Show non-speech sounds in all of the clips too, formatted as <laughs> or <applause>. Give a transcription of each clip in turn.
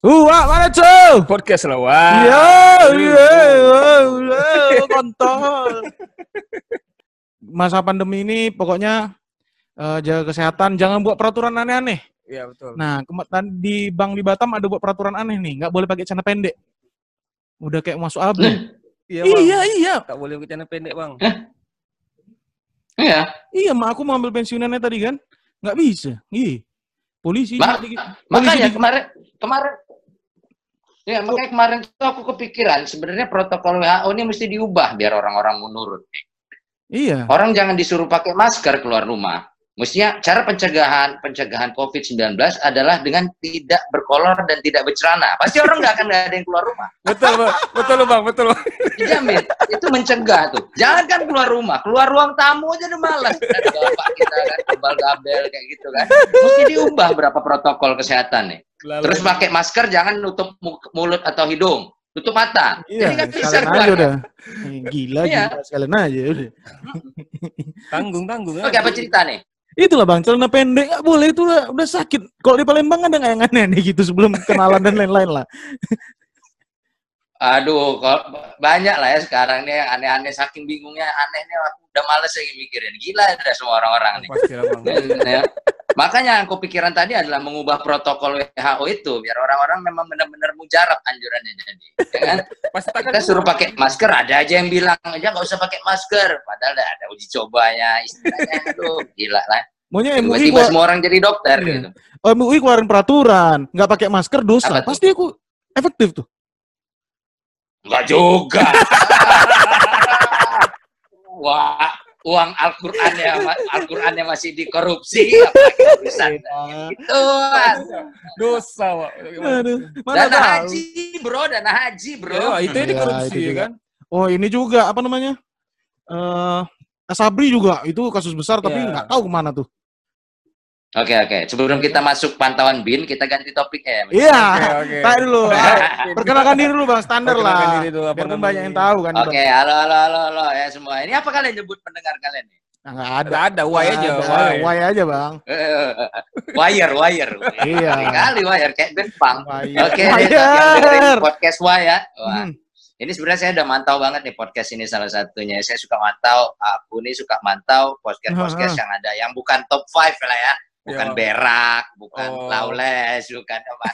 Wah, mana cuy? Podcast lah, wah. Iya, iya, iya, kontol. <laughs> Masa pandemi ini pokoknya eh, jaga kesehatan, jangan buat peraturan aneh-aneh. Iya, betul. Nah, di Bank di Batam ada buat peraturan aneh nih, nggak boleh pakai celana pendek. Udah kayak masuk abri. Iya, Bang. iya, iya. Tak boleh pakai celana pendek, Bang. Iya. Iya, mak aku mau ambil pensiunannya tadi kan. Nggak bisa. Iya. Polisi. Ma- dikit- Makanya polisi kemarin kemarin Ya, makanya kemarin tuh aku kepikiran sebenarnya protokol WHO ini mesti diubah biar orang-orang menurut. Iya. Orang jangan disuruh pakai masker keluar rumah. Mestinya cara pencegahan pencegahan COVID-19 adalah dengan tidak berkolor dan tidak bercelana. Pasti orang nggak akan nggak ada yang keluar rumah. Betul, Bang. Betul, Bang. Betul. Bang. Dijamin. Itu mencegah tuh. Jangan kan keluar rumah. Keluar ruang tamu aja udah malas. Bapak kita kan kebal gabel kayak gitu kan. Mesti diubah berapa protokol kesehatan nih. Terus pakai masker jangan nutup mu- mulut atau hidung. Tutup mata. Iya, Jadi kan bisa keluar. aja udah. <laughs> Gila, Iya. gila. Sekalian aja udah. Tanggung, tanggung. Oke, apa cerita nih? Itulah bang, celana pendek nggak boleh itu udah, udah sakit. Kalau di Palembang ada nggak yang aneh-aneh gitu sebelum kenalan dan lain-lain lah. Aduh, kok banyak lah ya sekarang nih yang aneh-aneh saking bingungnya anehnya aku udah males lagi mikirin. Gila udah semua orang-orang nih. <laughs> Ya. Makanya yang kepikiran tadi adalah mengubah protokol WHO itu biar orang-orang memang benar-benar mujarab anjurannya jadi. Ya kan? Kita suruh pakai masker, ada aja yang bilang aja nggak usah pakai masker. Padahal ada, ada uji cobanya, istilahnya aduh gila lah. Maunya MUI Tiba-tiba semua orang jadi dokter Iya. gitu. oh, MUI keluarin peraturan, nggak pakai masker dosa. Tuh? Pasti aku efektif tuh. Enggak juga. <laughs> Wah, uang Al-Qur'annya Al-Qur'annya masih dikorupsi apalagi urusan gitu. dosa, mana Dana tahu. haji, Bro, dana haji, Bro. Ya, itu yang Iya, dikorupsi, itu ya juga. kan? Oh ini juga apa namanya? Eh Asabri juga itu kasus besar tapi Iya. nggak tahu ke mana tuh. Oke, oke. Sebelum kita masuk pantauan BIN, kita ganti topiknya. ya. Iya. Oke, oke. Tahu dulu. <laughs> Perkenalkan diri dulu bang, standar Perkenalkan lah. diri dulu, apa Biarpun namanya. banyak yang tahu kan. Oke, halo, halo, halo, halo ya semua. Ini apa kalian nyebut pendengar kalian nih? Nah, nggak ada. Ada, ada, why aja, why. Why aja bang. Eh, <laughs> wire, wire. Iya. Kali wire kayak band punk. Wire. Oke, dengerin podcast Wire ya. Wah, Hmm. Ini sebenarnya saya udah mantau banget nih podcast ini salah satunya. Saya suka mantau, aku nih suka mantau podcast-podcast <laughs> yang ada yang bukan top 5 lah ya. Bukan Ya. berak, bukan Oh. lawless, bukan apa-apa.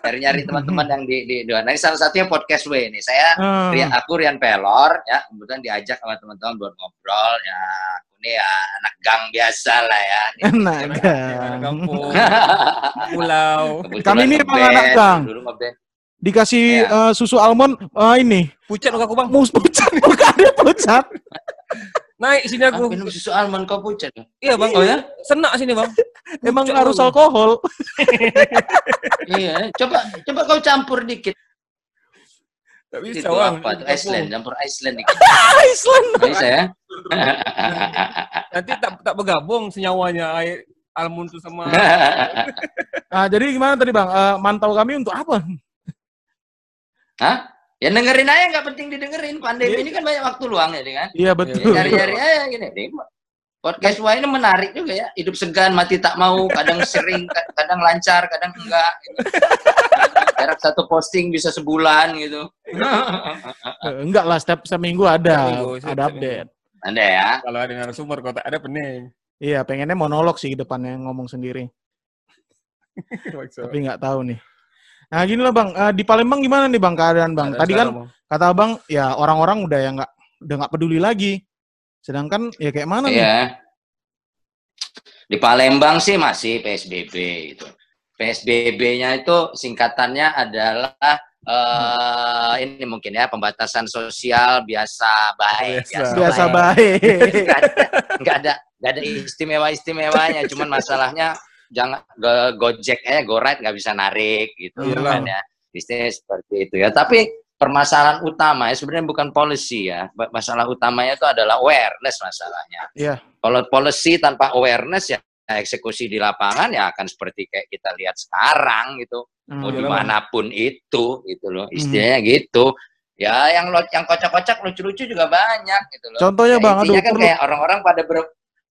Nyari-nyari <laughs> teman-teman yang di di dua. Nah, ini salah satunya podcast W ini. Saya Hmm. Rian, aku Rian Pelor ya, kemudian diajak sama teman-teman buat ngobrol ya. Aku nih ya anak gang biasa lah ya. <laughs> Anak kan. kampung, <laughs> pulau. Kebetulan Kami ini emang anak gang. Dulu ngeband. Dikasih Iya. eh, susu almond eh, ini. Pucat muka aku, Bang. Mus pucat. Bukan ada pucat. Naik sini Ah, aku. minum susu almond kau pucat. Iya, Bang. Oh ya? Senak sini, Bang. <laughs> Emang harus alkohol. <laughs> iya, coba coba kau campur dikit. Gak bisa, Itu Bang. apa? Iceland, campur Iceland dikit. <laughs> Iceland. Bisa ya? Nanti tak tak bergabung senyawanya air almond tuh sama Nah, jadi gimana tadi bang? Eh, mantau kami untuk apa? Hah? Ya dengerin aja nggak penting didengerin. Pandemi ini kan banyak waktu luang ya, kan? Iya Ya, betul. Nyari-nyari aja gini. Nih, Podcast Wah ini menarik juga ya. Hidup segan, mati tak mau, kadang sering, ka- kadang lancar, kadang enggak. Gitu. Jarak satu posting bisa sebulan gitu. <laughs> Eh, Enggak lah, setiap seminggu ada, Seminggu, ada update. Anda ya. kalau ada narasumber kok tak ada pening. Iya, pengennya monolog sih depannya ngomong sendiri. <laughs> Tapi nggak tahu nih. Nah gini lah bang, Eh, di Palembang gimana nih bang keadaan bang? Ada Tadi kan Bang. kata abang ya orang-orang udah yang nggak udah nggak peduli lagi. Sedangkan ya kayak mana nih? Iya. Di Palembang sih masih PSBB gitu. PSBB-nya itu singkatannya adalah eh ini mungkin ya pembatasan sosial biasa baik Biasa. Biasa baik. <laughs> nggak ada nggak ada ada istimewa istimewanya cuman masalahnya jangan go- gojek eh go ride nggak bisa narik gitu Iyalah. kan ya. Istilahnya seperti itu ya. Tapi permasalahan utama ya sebenarnya bukan policy ya. Masalah utamanya itu adalah awareness masalahnya. Iya. kalau policy tanpa awareness ya eksekusi di lapangan ya akan seperti kayak kita lihat sekarang gitu. Mau Hmm. Iyalah, di mana pun itu gitu loh. Istilahnya gitu. Ya yang lo yang kocak-kocak lucu-lucu juga banyak gitu loh. Contohnya Ya, bang, aduh kan perlu, kayak orang-orang pada ber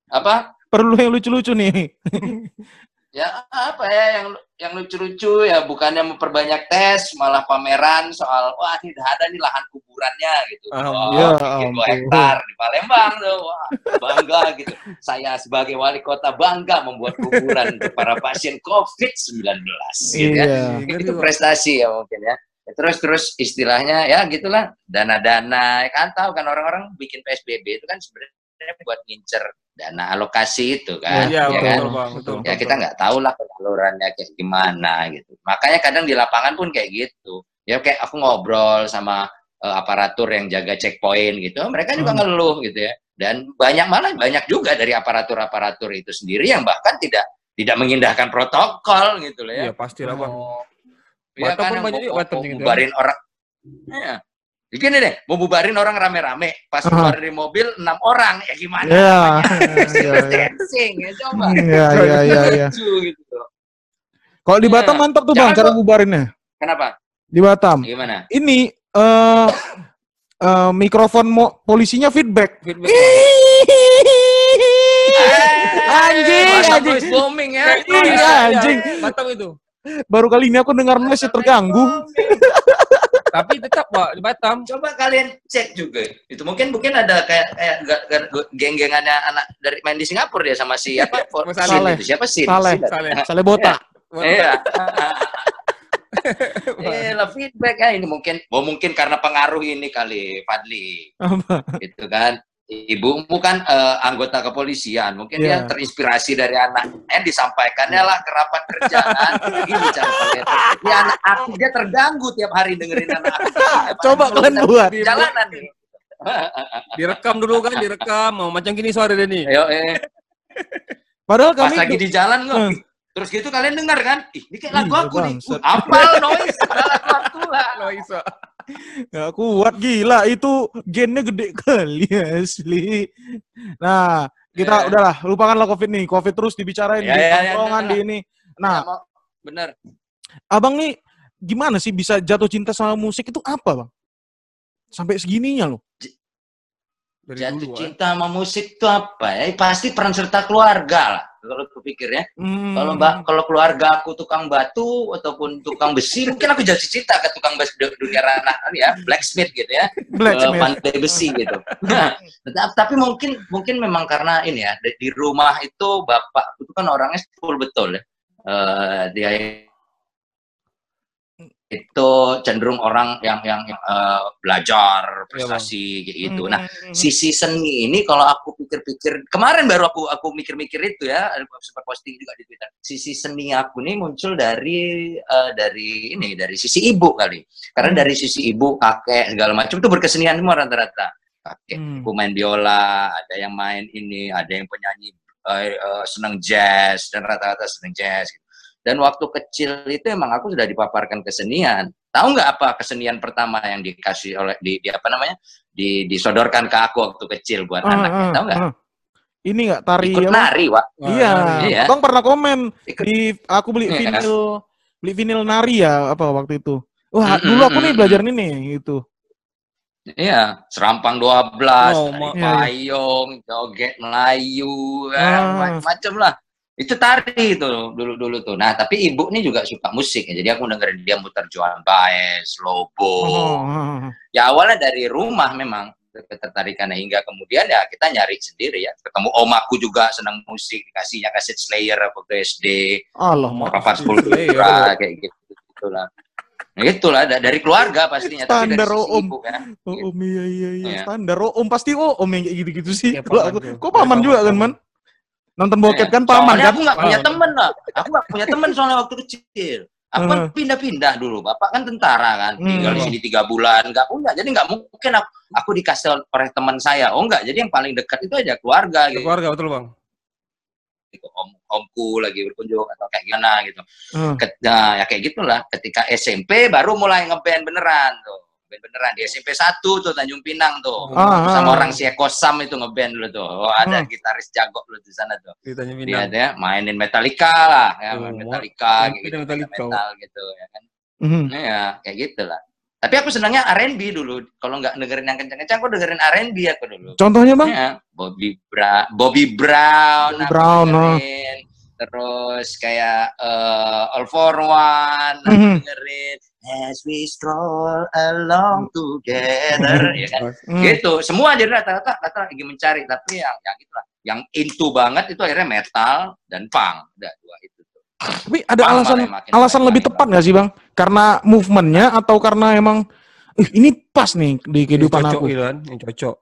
apa? Perlu yang lucu-lucu nih. <laughs> ya apa ya yang yang lucu-lucu ya bukannya memperbanyak tes malah pameran soal wah ini udah ada nih lahan kuburannya gitu. Oh, ya dua hektar di Palembang tuh. Wah, bangga gitu. Saya sebagai wali kota bangga membuat kuburan untuk para pasien COVID-19 gitu ya. Iya. Itu prestasi ya mungkin ya. Ya, Terus terus istilahnya ya gitulah dana-dana ya kan tahu kan orang-orang bikin PSBB itu kan sebenarnya buat ngincer dana alokasi itu kan. Iya, ya betul, kan? Bang. Betul. ya kita nggak tahu lah penyalurannya kayak gimana gitu makanya kadang di lapangan pun kayak gitu ya kayak aku ngobrol sama eh, aparatur yang jaga checkpoint gitu mereka juga Hmm. ngeluh gitu ya dan banyak malah banyak juga dari aparatur-aparatur itu sendiri yang bahkan tidak tidak mengindahkan protokol gitu loh ya Iya, pasti lah, Bang. Oh, ya kan banyak juga, gitu. bubarin orang ya. Gini deh, mau bubarin orang rame-rame, pas keluar dari mobil enam orang, ya gimana? Iya. namanya? Iya, iya. Distancing, ya coba. Iya, iya, iya, iya. Gitu. Kalau di Iya. Batam mantap tuh Bang Jangan cara kok- bubarinnya. Kenapa? Di Batam. Gimana? Ini eh eh, mikrofon mo- polisinya feedback. Feedback. <laughs> Anjing, anjing. voice bombing ya? Iya, anjing. Batam itu. Baru kali ini aku dengar noise terganggu. Tapi tetap, Pak, di Batam. Coba kalian cek juga. Itu mungkin mungkin ada kayak kayak ga- ga- geng-gengannya anak dari main di Singapura dia sama si apa? Sama Sin Saleh. itu siapa Sin? Saleh. Saleh. Sale botak. Iya. <laughs> Eh, lah feedback ya ini mungkin, oh mungkin karena pengaruh ini kali Fadli, Apa? gitu kan. Ibumu kan eh, anggota kepolisian, mungkin Iya. dia terinspirasi dari anaknya, disampaikannya lah ke rapat kerja kan. <laughs> Gini cara. Ya anak aku dia terganggu tiap hari dengerin anak aku. <laughs> Coba kalian buat. <laughs> Jalanan nih. Direkam dulu kan, direkam. Mau macam gini suara dia nih. Ayo, eh. Padahal Pas kami lagi di jalan kok. Hmm. Terus gitu kalian dengar kan? Ih, ini kayak lagu Iya, aku nih. Uh, apal noise. Udah Gak kuat gila itu gennya gede kali <laughs> asli. Nah, kita Ya. udahlah lupakanlah Covid nih. Covid terus dibicarain Ya, di ya, tongkrongan ya. di ini. Nah, Ya, mau- bener. Abang nih gimana sih bisa jatuh cinta sama musik itu apa, Bang? Sampai segininya loh. Dari Jatuh dulu, ah. cinta sama musik itu apa ya? Pasti peran serta keluarga lah. Kalau aku pikir ya. Hmm. Kalau mbak, kalau keluarga aku tukang batu ataupun tukang besi, mungkin aku jatuh cinta ke tukang besi du- dunia ranah ya, blacksmith gitu ya, <laughs> Blacksmith. eh, pandai besi gitu. Nah, tapi mungkin mungkin memang karena ini ya di, rumah itu bapak itu kan orangnya full betul ya. Eh, dia itu cenderung orang yang yang, yang, eh, belajar prestasi kayak gitu. Nah, Hmm. sisi seni ini kalau aku pikir-pikir kemarin baru aku aku mikir-mikir itu ya aku sempat posting juga di Twitter sisi seni aku nih muncul dari eh, dari ini dari sisi ibu kali karena Hmm. dari sisi ibu kakek segala macam itu berkesenian semua rata-rata kakek Hmm. aku main biola ada yang main ini ada yang penyanyi eh, eh, seneng jazz dan rata-rata seneng jazz gitu. Dan waktu kecil itu emang aku sudah dipaparkan kesenian tahu nggak apa kesenian pertama yang dikasih oleh di, di apa namanya di disodorkan ke aku waktu kecil buat Ah, anaknya ah, tahu nggak ah. Ini nggak tari ikut apa? nari Wak. Wah, Iya, nari. Iya. Bang pernah komen Ikut- di aku beli Iya. vinil beli vinil nari ya apa waktu itu. Wah, Mm-mm, dulu aku nih belajar ini gitu. Iya, serampang 12, Oh, Iya, iya. payung, joget Melayu, kan, Ah. macam-macam lah. Itu tari itu dulu-dulu tuh. Nah, tapi ibu nih juga suka musik ya. Jadi aku dengerin dia muter Joan Baez, Lobo. Oh, ah, ah. Ya awalnya dari rumah memang ketertarikannya hingga kemudian ya kita nyari sendiri ya. Ketemu om aku juga senang musik, dikasihnya kaset Slayer waktu SD. Allah, Ma- Rapat Slayer. Sepultura kayak gitu gitulah. Nah, itulah da- dari keluarga pastinya tapi dari Standar, Om. ibu ya. Oh, om iya iya iya Iya. standar. Oh, om pasti oh om yang kayak gitu-gitu sih. Kalau paman aku, tuh. kok paman Iya, juga kan, Man? Nonton bokep kan paman Soalnya kan? aku nggak punya Paman. temen lah. Aku nggak punya temen soalnya waktu kecil. Aku kan Hmm. pindah-pindah dulu. Bapak kan tentara kan, tinggal di Hmm. sini tiga bulan, nggak punya. Jadi nggak mungkin aku, aku dikasih oleh teman saya. Oh nggak, jadi yang paling dekat itu aja keluarga gitu. Keluarga betul bang. Om omku lagi berkunjung atau kayak gimana gitu. Hmm. Ket- Nah, ya kayak gitulah. Ketika SMP baru mulai ngeband beneran tuh. Band beneran di SMP 1 tuh Tanjung Pinang tuh. Ah, ah, Sama ah. orang si Eko Sam itu ngeband dulu tuh. Oh, ada Hmm. gitaris jago dulu di sana tuh. Ditanya Dia Minang. ada mainin Metallica lah, ya, Oh, Metallica, kayak gitu, Metallica. metal gitu, ya kan. Mhm. Nah, ya, kayak gitu lah. Tapi aku senangnya R&B dulu. Kalau nggak dengerin yang kencang-kencang, aku dengerin R&B aku dulu. Contohnya bang? Ya, Bobby Brown, Bobby Brown, Bobby Brown, oh. Terus kayak eh, All for One, aku Mhm. dengerin As we stroll along together, <laughs> ya kan? Hmm. Gitu, semua jadi rata-rata rata lagi mencari, tapi yang yang itu lah, yang into banget itu akhirnya metal dan punk, udah dua itu. tuh. Tapi ada Punk alasan makin alasan lebih lah. tepat nggak sih bang? Karena movementnya atau karena emang "Ih, ini pas nih di kehidupan Yang aku. cocok gitu kan, yang cocok.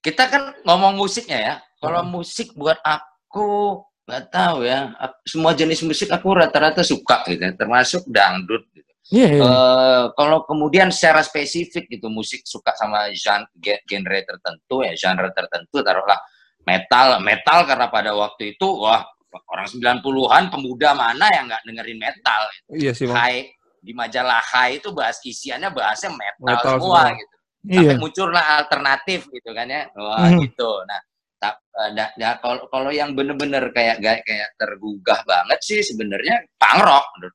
Kita kan ngomong musiknya ya, kalau Hmm. musik buat aku nggak tahu ya, semua jenis musik aku rata-rata suka gitu, ya, termasuk dangdut. Gitu. Iya, iya. Eh, kalau kemudian secara spesifik gitu musik suka sama genre, genre tertentu ya genre tertentu taruhlah metal metal karena pada waktu itu wah orang 90-an pemuda mana yang nggak dengerin metal Iya sih bang. Hai di majalah Hai itu bahas isiannya bahasnya metal, Metal semua, semua. gitu iya. sampai muncullah alternatif gitu kan ya wah Mhm. gitu nah tak eh, nah, nah, kalau kalau yang bener-bener kayak kayak tergugah banget sih sebenarnya menurut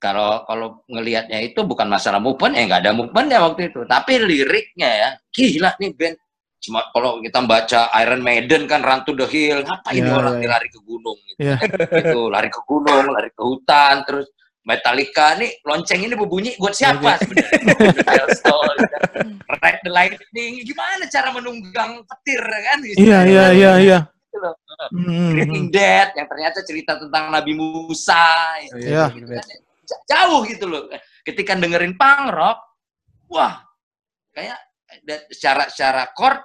kalau kalau ngelihatnya itu bukan masalah movement ya nggak ada movement ya waktu itu tapi liriknya ya gila nih band cuma kalau kita baca Iron Maiden kan Run to the Hill ngapain nih orang nih ya. lari ke gunung gitu. Iya. Gitu, lari ke gunung lari ke hutan terus Metallica nih lonceng ini berbunyi buat siapa sebenarnya Ride the Lightning gimana cara menunggang petir kan Iya, iya, iya, iya. Gitu loh. Hmm, Breaking Dead yang ternyata cerita tentang Nabi Musa Iya. gitu kan. J- jauh gitu loh ketika dengerin punk rock wah kayak secara secara chord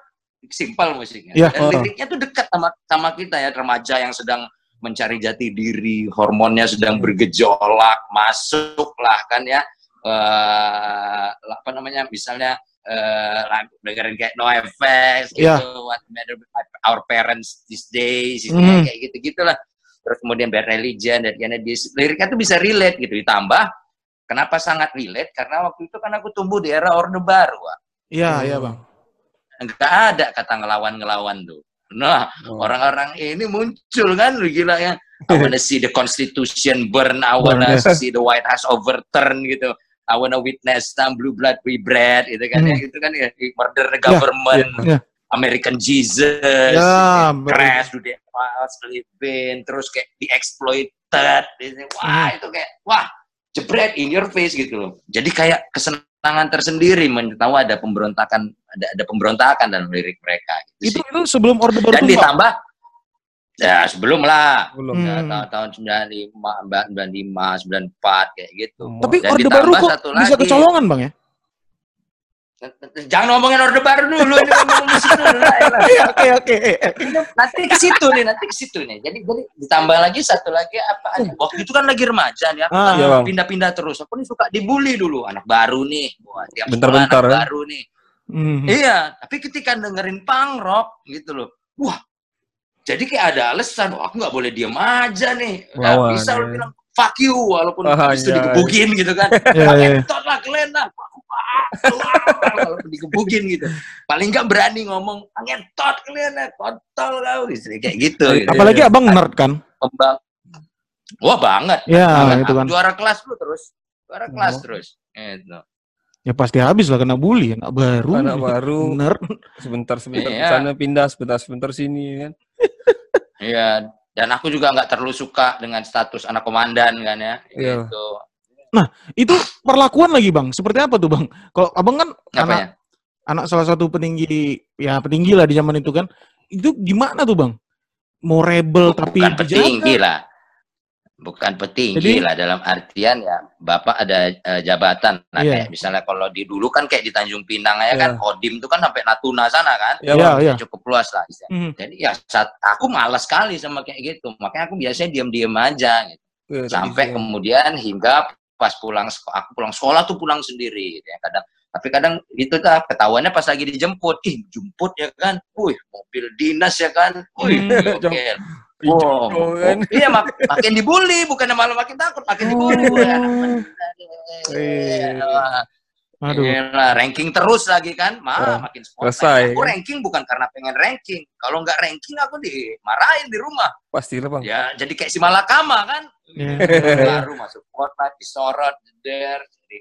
simpel musiknya Iya. dan liriknya tuh dekat sama sama kita ya remaja yang sedang mencari jati diri hormonnya sedang bergejolak masuklah kan ya eh apa namanya misalnya eh lagu dengerin kayak No Effects gitu Iya. What Matter Our Parents These Days Mhm. kayak gitu gitulah terus kemudian Bad Religion dan Kennedy liriknya tuh bisa relate gitu ditambah kenapa sangat relate karena waktu itu kan aku tumbuh di era Orde Baru. Iya, iya, Bang. nggak ada kata ngelawan-ngelawan tuh nah Oh. orang-orang ini muncul kan gila ya I <laughs> wanna see the constitution burn I wanna ya. see the White House overturn gitu I wanna witness some blue blood we bread gitu kan ya Hmm. gitu kan ya murder the government iya. American Jesus Ya, gitu. crash to the Philippines terus kayak di exploited gitu. wah Hmm. itu kayak wah jebret in your face gitu loh jadi kayak kesenangan tersendiri tahu ada pemberontakan ada ada pemberontakan dalam lirik mereka gitu Itu itu sebelum Orde Baru dan ditambah ya sebelum lah Belum. Hmm. ya, tahun tahun 95 95 94 kayak gitu Tapi Dan Orde ditambah Baru kok satu bisa lagi. kecolongan, Bang ya? Jangan ngomongin orde baru dulu ini ngomong <laughs> musik dulu lah, ya lah. Oke, oke. nanti ke situ nih nanti ke situ nih jadi jadi ditambah lagi satu lagi apa aja waktu itu kan lagi remaja nih aku Ah, kan iya, pindah-pindah terus aku nih suka dibully dulu anak baru nih Wah, tiap Bentar-bentar, anak ya. baru nih Hmm. iya tapi ketika dengerin punk rock gitu loh wah jadi kayak ada alasan wah, aku nggak boleh diem aja nih Lawan, bisa lo bilang fuck you walaupun Ah, habis itu iya. digebukin gitu kan <laughs> Iya, iya. Ngentot lah kalian lah. Kalau digebukin gitu. Paling nggak berani ngomong, ngentot kalian lah, kontol kau. Gitu, Kayak gitu. gitu. Apalagi Abang nerd kan? Pembang. Wah banget. Ya, banget. itu kan. Juara kelas lu terus. Juara kelas Oh. terus. Gitu. Ya pasti habis lah kena bully, anak baru. Anak baru. Nerd. Sebentar sebentar Iya. sana pindah, sebentar sebentar sini kan. Iya. Dan aku juga nggak terlalu suka dengan status anak komandan kan ya. Iya. Gitu. Itu perlakuan lagi, Bang. Seperti apa tuh, Bang? Kalau Abang kan Apa anak ya? anak salah satu petinggi ya petinggi lah di zaman itu kan. Itu gimana tuh, Bang? Mau rebel tapi Bukan dijaga? petinggi lah. Bukan petinggi Jadi- lah dalam artian ya bapak ada eh, jabatan. Nah Iya. kayak misalnya kalau di dulu kan kayak di Tanjung Pinang ya kan Iya. Kodim itu kan sampai Natuna sana kan. Ya, Iya, Bang. iya. Cukup luas lah. Hmm. Jadi ya saat aku malas sekali sama kayak gitu. Makanya aku biasanya diam-diam aja gitu. Iya, Sampai iya. kemudian hingga pas pulang aku pulang sekolah tuh pulang sendiri gitu ya kadang tapi kadang itu tuh ketahuannya pas lagi dijemput ih jemput ya kan wih mobil dinas ya kan wih <laughs> oke Hijau Wow. kan. Iya, mak makin dibully, bukannya malah makin takut, makin dibully. Oh. Wah, Aduh. Ranking terus lagi kan, mah Ah, makin spotlight. selesai, Aku kan? ranking bukan karena pengen ranking. Kalau nggak ranking aku dimarahin di rumah. Pastilah bang. Ya, jadi kayak si Malakama kan. Iya. Baru masuk spotlight, disorot, jeder. Jadi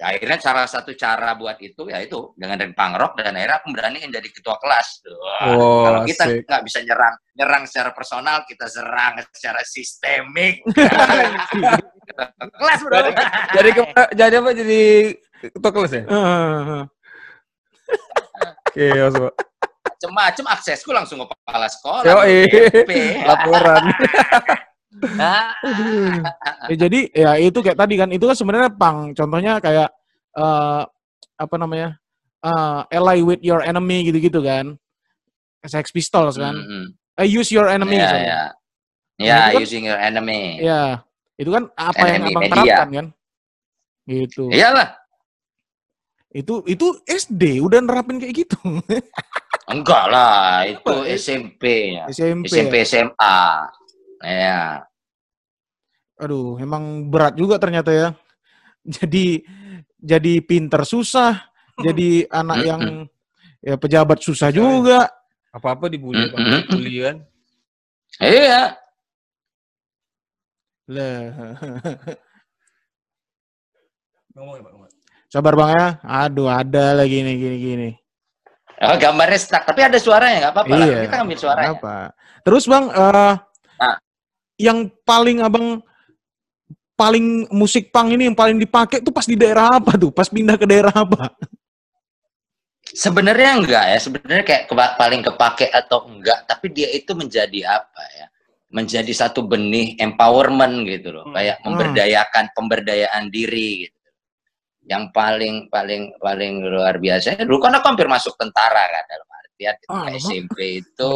akhirnya salah satu cara buat itu ya itu dengan dari pangrok dan akhirnya aku beraniin jadi ketua kelas. Wah, Oh, kalau kita nggak bisa nyerang nyerang secara personal, kita serang secara sistemik. <laughs> kelas bro. Jadi, jadi ke- jadi apa? Jadi ketua kelas ya? Heeh. Chaos, Pak. Macem-macem aksesku langsung ke kepala sekolah. Yoi. Laporan. <laughs> Ah, Ya, jadi ya itu kayak tadi kan itu kan sebenarnya pang contohnya kayak eh apa namanya eh ally with your enemy gitu-gitu kan Sex Pistols kan mm-mm. Eh, use your enemy Ya, sorry. ya. Nah, Ya, kan- using your enemy. Ya, itu kan apa yang Enemy abang media. terapkan kan gitu Iyalah. itu itu SD udah nerapin kayak gitu Enggak lah, itu? SMP ya. SMP, SMP? SMA. Ya. aduh emang berat juga ternyata ya <laughs> jadi jadi pinter susah jadi <laughs> anak yang ya pejabat susah juga Apa-apa dibully. Dibully kan. Iya. lah <laughs> Ngomong ya, Pak. sabar bang ya aduh ada lagi nih gini gini Oh, gambarnya stuck, tapi ada suaranya nggak apa-apa lah. Iya. Kita ambil suaranya. apa terus bang eh Nah. Yang paling abang paling musik pang ini yang paling dipakai tuh pas di daerah apa tuh pas pindah ke daerah apa Sebenarnya enggak ya, sebenarnya kayak keba- paling kepake atau enggak, tapi dia itu menjadi apa ya? Menjadi satu benih empowerment gitu loh, Hmm. kayak memberdayakan pemberdayaan diri gitu. Yang paling paling paling luar biasa. Dulu kan aku hampir masuk tentara kan dalam artian ketika Ah? SMP itu.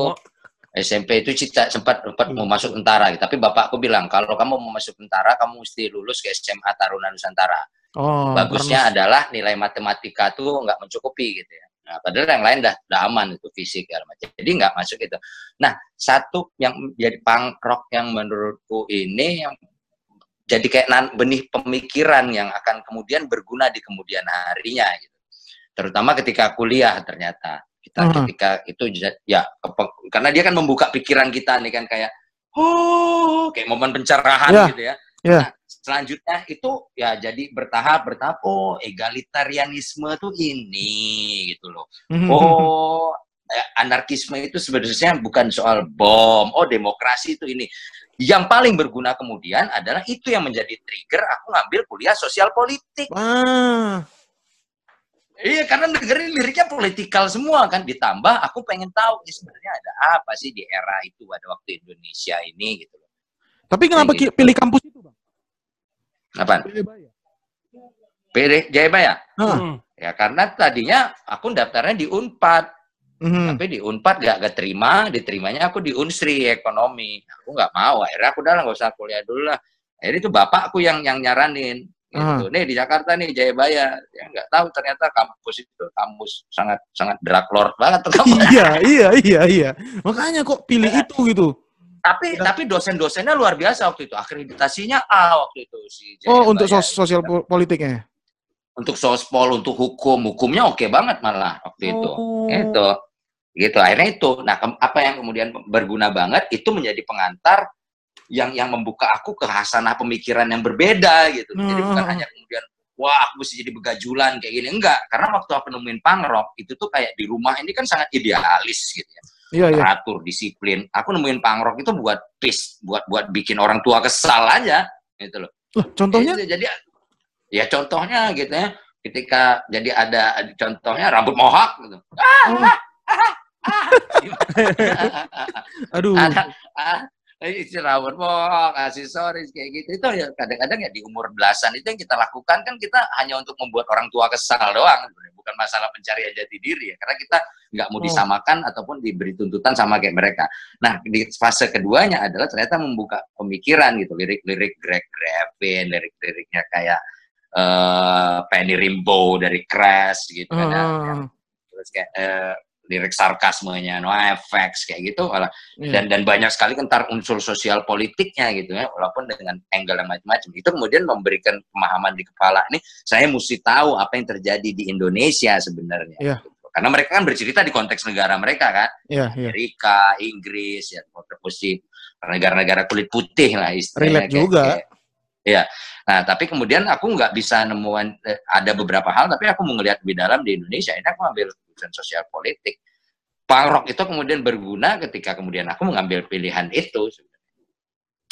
SMP itu cita sempat sempat mau masuk tentara gitu. Tapi bapakku bilang kalau kamu mau masuk tentara kamu mesti lulus ke SMA Taruna Nusantara. oh Bagusnya adalah nilai matematika tuh nggak mencukupi gitu ya. Nah, padahal yang lain dah, dah aman itu fisik segala macam. Jadi nggak masuk itu. Nah, satu yang jadi punk rock yang menurutku ini yang jadi kayak nan- benih pemikiran yang akan kemudian berguna di kemudian harinya gitu. Terutama ketika kuliah ternyata kita Mhm. ketika itu ya karena dia kan membuka pikiran kita nih kan kayak oh kayak momen pencerahan Ya, gitu ya. ya. Nah, selanjutnya itu ya jadi bertahap bertahap oh egalitarianisme tuh ini gitu loh. Mhm. Oh eh, anarkisme itu sebenarnya bukan soal bom. Oh demokrasi itu ini. Yang paling berguna kemudian adalah itu yang menjadi trigger aku ngambil kuliah sosial politik. ah Iya, karena negeri liriknya politikal semua kan. Ditambah aku pengen tahu ini sebenarnya ada apa sih di era itu pada waktu Indonesia ini gitu loh. tapi kenapa ki- pilih kampus itu bang Apaan? Pilih Baya. PD Jayabaya? Hmm. Ya karena tadinya aku daftarnya di Unpad. Mhm. tapi di Unpad gak keterima, diterimanya aku di Unsri ekonomi. Aku nggak mau, akhirnya aku udah nggak usah kuliah dulu lah. Akhirnya itu bapakku yang yang nyaranin. Gitu. Nih di Jakarta nih Jayabaya, ya nggak tahu ternyata kampus itu kampus sangat sangat drug lord banget tuh kampus. iya iya iya iya makanya kok pilih itu gitu tapi tapi dosen-dosennya luar biasa waktu itu, akreditasinya A waktu itu si oh Jayabaya. untuk sos- sosial po- politiknya untuk sospol, untuk hukum, hukumnya oke banget malah waktu itu. Oh. Itu. Gitu. Akhirnya itu. Nah, apa yang kemudian berguna banget itu menjadi pengantar yang yang membuka aku ke hasanah pemikiran yang berbeda gitu. Jadi Hmm. bukan hanya kemudian wah aku mesti jadi begajulan kayak gini enggak karena waktu aku nemuin pangrok itu tuh kayak di rumah ini kan sangat idealis gitu ya iya iya teratur disiplin aku nemuin pangrok itu buat peace buat buat bikin orang tua kesal aja gitu loh Loh, contohnya Gitu, jadi ya contohnya gitu ya ketika jadi ada contohnya rambut mohak gitu. Ah, Oh. ah, ah, ah. <laughs> aduh Ada ah, rambut mohak, aksesoris kayak gitu itu ya kadang-kadang ya di umur belasan itu yang kita lakukan kan kita hanya untuk membuat orang tua kesal doang bukan masalah pencarian jati diri ya karena kita nggak mau Oh. disamakan ataupun diberi tuntutan sama kayak mereka. Nah di fase keduanya adalah ternyata membuka pemikiran gitu lirik-lirik Greg Graffin, lirik-liriknya kayak eh Penny Rimbaud dari Crash gitu kan ya. Terus kayak eh, lirik sarkasmenya NoFX kayak gitu malah iya. dan dan banyak sekali kentar unsur sosial politiknya gitu ya walaupun dengan angle yang macam-macam itu kemudian memberikan pemahaman di kepala ini saya mesti tahu apa yang terjadi di Indonesia sebenarnya Iya. gitu. karena mereka kan bercerita di konteks negara mereka kan iya iya Amerika Inggris ya negara-negara kulit putih lah istilahnya Relate juga. ya nah tapi kemudian aku nggak bisa nemuan eh, ada beberapa hal tapi aku mau ngelihat lebih dalam di Indonesia ini aku ambil jurusan sosial politik. Pangrok itu kemudian berguna ketika kemudian aku mengambil pilihan itu.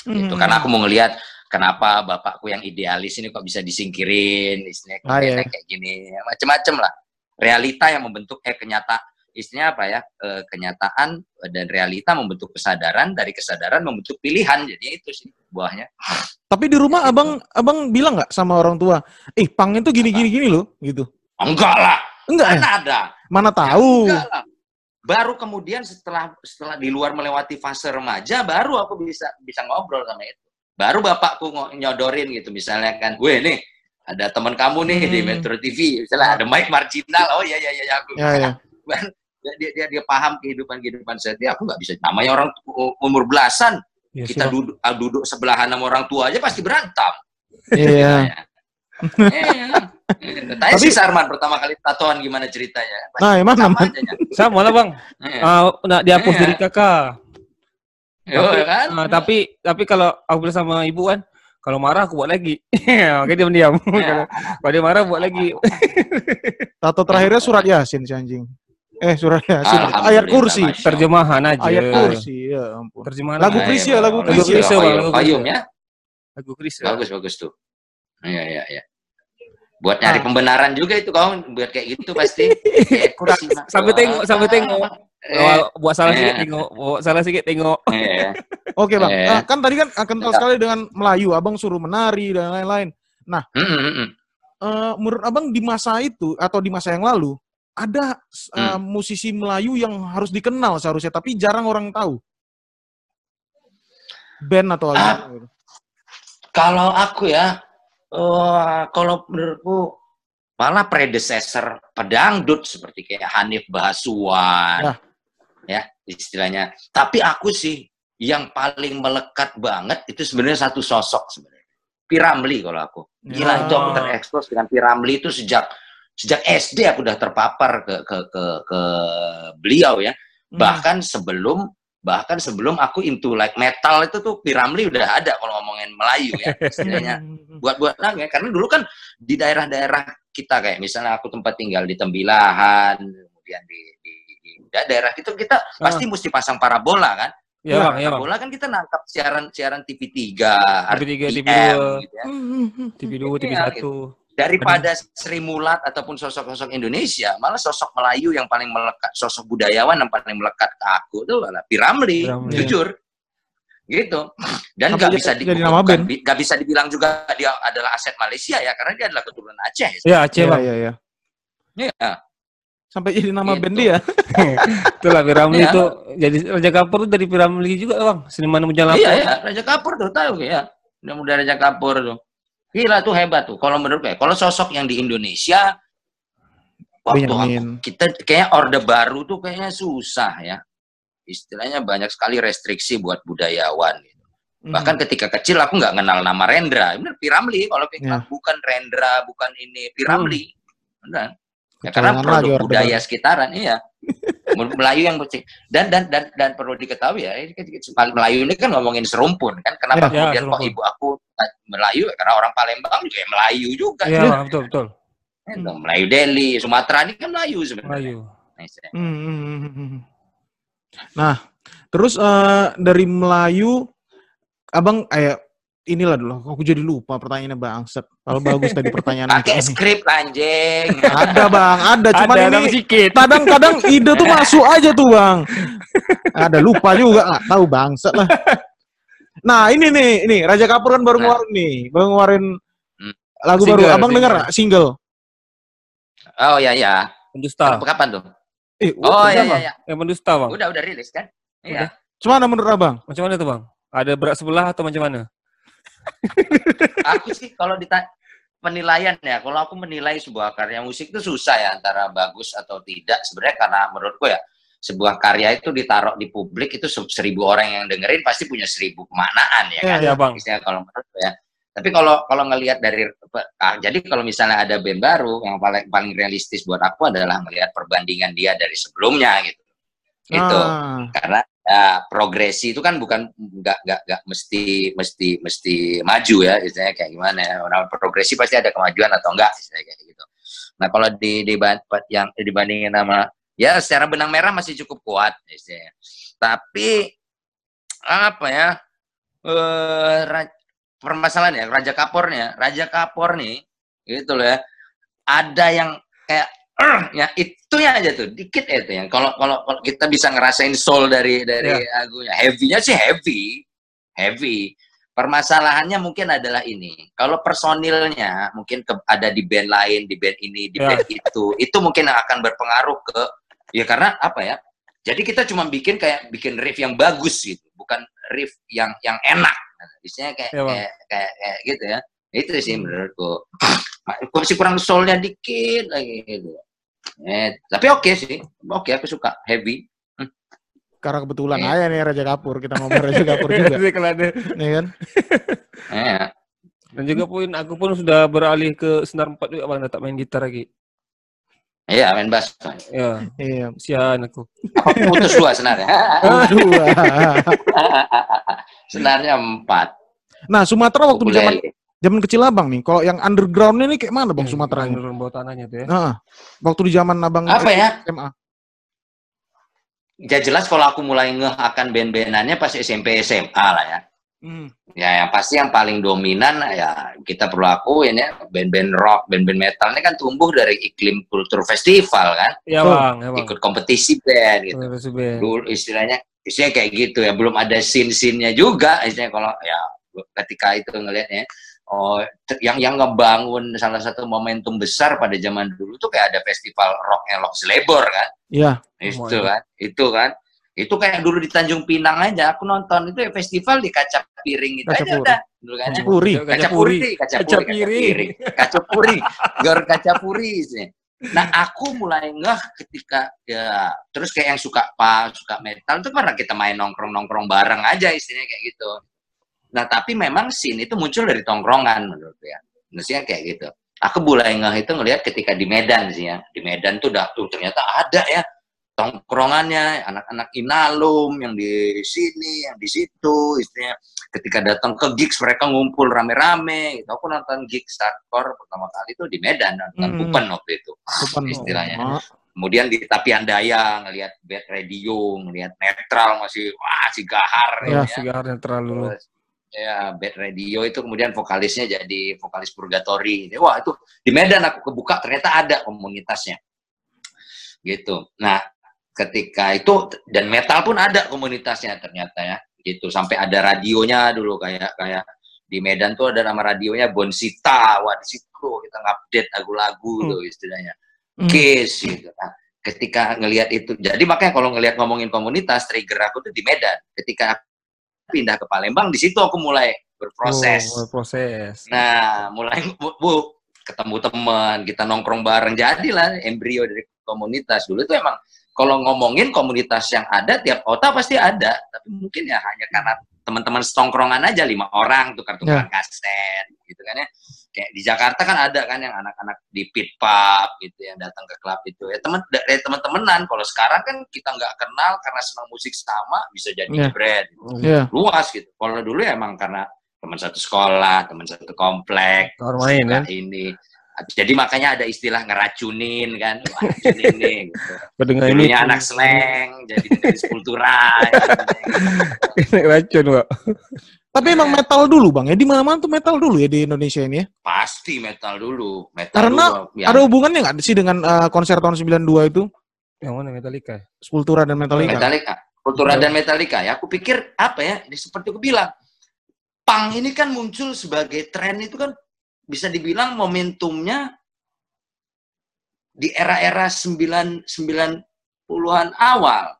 Hmm. itu karena aku mau ngelihat kenapa bapakku yang idealis ini kok bisa disingkirin istilahnya ah, iya. kayak gini. Macam-macam lah. Realita yang membentuk eh kenyata istilahnya apa ya e, kenyataan dan realita membentuk kesadaran dari kesadaran membentuk pilihan. Jadi itu sih buahnya. Tapi di rumah abang abang bilang nggak sama orang tua eh pang itu gini gini gini loh gitu. Enggak lah enggak. Mana ya? ada? Mana tahu. enggak lah. Baru kemudian setelah setelah di luar melewati fase remaja baru aku bisa bisa ngobrol sama itu. Baru bapakku nyodorin gitu. Misalnya kan gue nih ada teman kamu nih hmm. di Metro TV misalnya ada Mike Marginal. Oh iya iya iya aku ya, ya. Dia dia dia paham kehidupan kehidupan saya. Dia aku nggak bisa namanya orang umur belasan. Ya, kita duduk ah, duduk sebelahan sama orang tua aja pasti berantem. Iya. Tanya Tapi, si Sarman pertama kali tatoan gimana ceritanya? Pasti nah, emang sama, sama lah bang. uh, nak dihapus dari kakak. Yo, tapi, kan? uh, tapi tapi kalau aku bilang sama ibu kan, kalau marah aku buat lagi. <laughs> Oke dia mendiam. kalau dia marah buat lagi. Tato terakhirnya surat Yasin si anjing. Eh surat Yasin. Ayat kursi. Terjemahan aja. Ayat kursi. Ya ampun. Terjemahan. Lagu Kris ya, lagu Kris. Lagu Payung ya. Lagu Kris. Bagus bagus tuh. Iya iya iya. Buat nyari ah. pembenaran juga itu kau buat kayak gitu pasti. <laughs> kursi, sampai tengok, sampai tengok. Eh, buat salah eh. sedikit tengok, buat salah sedikit tengok. Eh. <laughs> Oke bang, eh. nah, kan tadi kan kental sekali dengan Melayu, abang suruh menari dan lain-lain. Nah, mm -hmm. uh, menurut abang di masa itu atau di masa yang lalu, ada uh, musisi Melayu yang harus dikenal seharusnya, tapi jarang orang tahu. Band atau apa? Uh, kalau aku ya, uh, kalau menurutku malah predecessor pedangdut seperti kayak Hanif Bahasuan, ya. ya istilahnya. Tapi aku sih yang paling melekat banget itu sebenarnya satu sosok sebenarnya. Piramli kalau aku. Gila ya. itu aku terekspos dengan Piramli itu sejak sejak SD aku udah terpapar ke ke ke, ke beliau ya. Hmm. Bahkan sebelum bahkan sebelum aku into like metal itu tuh Piramli udah ada kalau ngomongin Melayu ya <laughs> istilahnya buat buat ya karena dulu kan di daerah-daerah kita kayak misalnya aku tempat tinggal di Tembilahan kemudian di, di, di daerah itu kita uh. pasti mesti pasang parabola kan Ya, nah, ya, bola kan kita nangkap siaran siaran TV 3, TV 3, TV 2, gitu ya. TV 2, TV 1. Gitu daripada Sri Mulat ataupun sosok-sosok Indonesia, malah sosok Melayu yang paling melekat, sosok budayawan yang paling melekat ke aku itu adalah Piramli, Piramli. jujur. Gitu. Dan nggak bisa di, gak bisa dibilang juga dia adalah aset Malaysia ya, karena dia adalah keturunan Aceh. Iya, Aceh. Iya, iya. Iya. Sampai jadi nama gitu. band dia. <laughs> Itulah Piramli ya. itu jadi Raja Kapur tuh dari Piramli juga, Bang. Seniman Mujalapo. Iya, iya, Raja Kapur tuh tahu ya. Dia muda Raja Kapur tuh. Gila tuh hebat tuh. Kalau menurut gue, kalau sosok yang di Indonesia waktu aku, kita kayak orde baru tuh kayaknya susah ya. Istilahnya banyak sekali restriksi buat budayawan. Gitu. Hmm. Bahkan ketika kecil aku nggak kenal nama Rendra. Bener Piramli. Kalau yeah. bukan Rendra, bukan ini Piramli. Hmm. Benar. Ya, karena produk budaya sekitaran, iya. Melayu yang dan dan dan dan perlu diketahui ya Melayu ini kan ngomongin serumpun kan. Kenapa ya, kemudian ya, kok ibu aku Melayu? Karena orang Palembang juga ya Melayu juga. Ya, betul betul. Hmm. Melayu Delhi Sumatera ini kan Melayu sebenarnya. Melayu. Hmm, hmm, hmm, nah terus uh, dari Melayu abang kayak inilah dulu. Aku jadi lupa pertanyaannya Bang. Kalau bagus tadi pertanyaan Pakai skrip anjing. Ada Bang, ada. Cuma ini kadang-kadang ide tuh masuk aja tuh Bang. Ada lupa juga nggak tahu Bang lah. Nah ini nih, ini Raja Kapur kan baru nah. ngeluarin nih, baru ngeluarin hmm. lagu single, baru. Abang dengar single? Oh ya ya. Pendusta. Kapan tuh? Eh, oh iya iya. Ya. Yang pendusta bang. Udah udah rilis kan? Iya. Cuman menurut abang? Macam mana tuh bang? Ada berat sebelah atau macam mana? Aku sih kalau ditanya penilaian ya, kalau aku menilai sebuah karya musik itu susah ya antara bagus atau tidak. Sebenarnya karena menurutku ya sebuah karya itu ditaruh di publik itu seribu orang yang dengerin pasti punya seribu kemaknaan ya, kan? Ya, bang. Misalnya kalau menurutku ya. Tapi kalau kalau ngelihat dari ah, jadi kalau misalnya ada band baru yang paling paling realistis buat aku adalah melihat perbandingan dia dari sebelumnya gitu. Gitu. Ah. Karena ya progresi itu kan bukan nggak nggak nggak mesti mesti mesti maju ya istilahnya kayak gimana ya. Orang progresi pasti ada kemajuan atau enggak istilahnya kayak gitu. Nah kalau di di yang dibandingin sama ya secara benang merah masih cukup kuat istilahnya. Tapi apa ya eh permasalahan ya Raja Kapornya Raja Kapor nih gitu loh ya ada yang kayak ya itu ya aja tuh dikit ya itu yang kalau kalau kita bisa ngerasain soul dari dari yeah. lagunya. Heavynya sih heavy heavy. Permasalahannya mungkin adalah ini. Kalau personilnya mungkin ke, ada di band lain di band ini di yeah. band itu itu mungkin akan berpengaruh ke ya karena apa ya jadi kita cuma bikin kayak bikin riff yang bagus gitu bukan riff yang yang enak. Istilahnya kayak, yeah, kayak, kayak kayak gitu ya. Itu sih hmm. menurutku masih kurang soulnya dikit lagi gitu Eh, tapi oke okay sih, oke okay, aku suka heavy. Hmm. Karena kebetulan eh. aja nih Raja Kapur, kita ngomong Raja Kapur juga. <laughs> Nih kan? <laughs> Eh. Dan juga pun aku pun sudah beralih ke senar empat juga bang, tak main gitar lagi. Iya, main bass. Iya. Iya, sian aku. Apa putus dua senarnya? dua. <laughs> senarnya empat. Nah, Sumatera waktu di zaman zaman kecil abang nih, kalau yang underground ini kayak mana bang hmm, Sumatera ini? Underground bawah tanahnya tuh ya. Nah, waktu di zaman abang apa ya? SMA. Ya jelas kalau aku mulai ngeh akan band-bandannya pas SMP SMA lah ya. Hmm. Ya yang pasti yang paling dominan ya kita perlu akuin ya band-band rock, band-band metal ini kan tumbuh dari iklim kultur festival kan. Iya bang, ya, bang. Ikut kompetisi band gitu. band. Dulu istilahnya istilahnya kayak gitu ya, belum ada scene-scene-nya juga istilahnya kalau ya ketika itu ngelihatnya oh yang yang ngebangun salah satu momentum besar pada zaman dulu tuh kayak ada festival rock elok selebor kan? Iya. Itu kan itu kan. Itu kayak dulu di Tanjung Pinang aja aku nonton itu ya festival di kaca piring itu kaca aja udah. Dulu kan. Kaca puri kaca puri kaca puri kaca piring kaca puri gor kaca puri sih. Nah, aku mulai ngeh ketika ya terus kayak yang suka pak suka metal itu karena kita main nongkrong-nongkrong bareng aja istilahnya kayak gitu. Nah, tapi memang scene itu muncul dari tongkrongan menurut ya. Maksudnya kayak gitu. Aku mulai ngeh itu ngelihat ketika di Medan sih ya. Di Medan tuh udah tuh ternyata ada ya tongkrongannya anak-anak inalum yang di sini, yang di situ, istilahnya ketika datang ke gigs mereka ngumpul rame-rame gitu. Aku nonton gigs hardcore pertama kali itu di Medan, nonton hmm. Kupen waktu itu. Kupen. Istilahnya. Oh. Kemudian di Tapian Daya ngelihat bed radio, ngelihat netral masih wah si gahar ya. Ya, si gahar netral dulu. Terus, ya Bad Radio itu kemudian vokalisnya jadi vokalis Purgatory. Wah itu di Medan aku kebuka ternyata ada komunitasnya. Gitu. Nah ketika itu dan metal pun ada komunitasnya ternyata ya. Gitu sampai ada radionya dulu kayak kayak di Medan tuh ada nama radionya Bonsita. Wah di situ kita ngupdate lagu-lagu hmm. tuh istilahnya. Hmm. Kiss gitu. Nah, ketika ngelihat itu, jadi makanya kalau ngelihat ngomongin komunitas, trigger aku tuh di Medan. Ketika pindah ke Palembang di situ aku mulai berproses. Oh, berproses. Nah, mulai bu, bu ketemu teman, kita nongkrong bareng jadilah embrio dari komunitas. Dulu itu emang kalau ngomongin komunitas yang ada tiap kota pasti ada, tapi mungkin ya hanya karena teman-teman setongkrongan aja lima orang tuh kartu yeah. kaset gitu kan ya kayak di Jakarta kan ada kan yang anak-anak di pit pub gitu yang datang ke klub itu. Ya teman dari teman-temanan kalau sekarang kan kita nggak kenal karena senang musik sama bisa jadi yeah. brand. Yeah. luas gitu. Kalau dulu ya emang karena teman satu sekolah teman satu komplek main kan? ini. Jadi makanya ada istilah ngeracunin kan? <laughs> Ngeracunin nih gitu. ini. anak slang jadi kultura <laughs> gitu. racun pak tapi emang metal dulu bang ya? Di mana-mana tuh metal dulu ya di Indonesia ini ya? Pasti metal dulu. Metal karena dulu, yang... ada hubungannya nggak sih dengan uh, konser tahun 92 itu? Yang mana? Metallica. Sepultura dan Metallica. Metallica. Sepultura dan Metallica ya. Aku pikir apa ya ini seperti aku bilang pang ini kan muncul sebagai tren itu kan bisa dibilang momentumnya di era-era 9 90-an awal.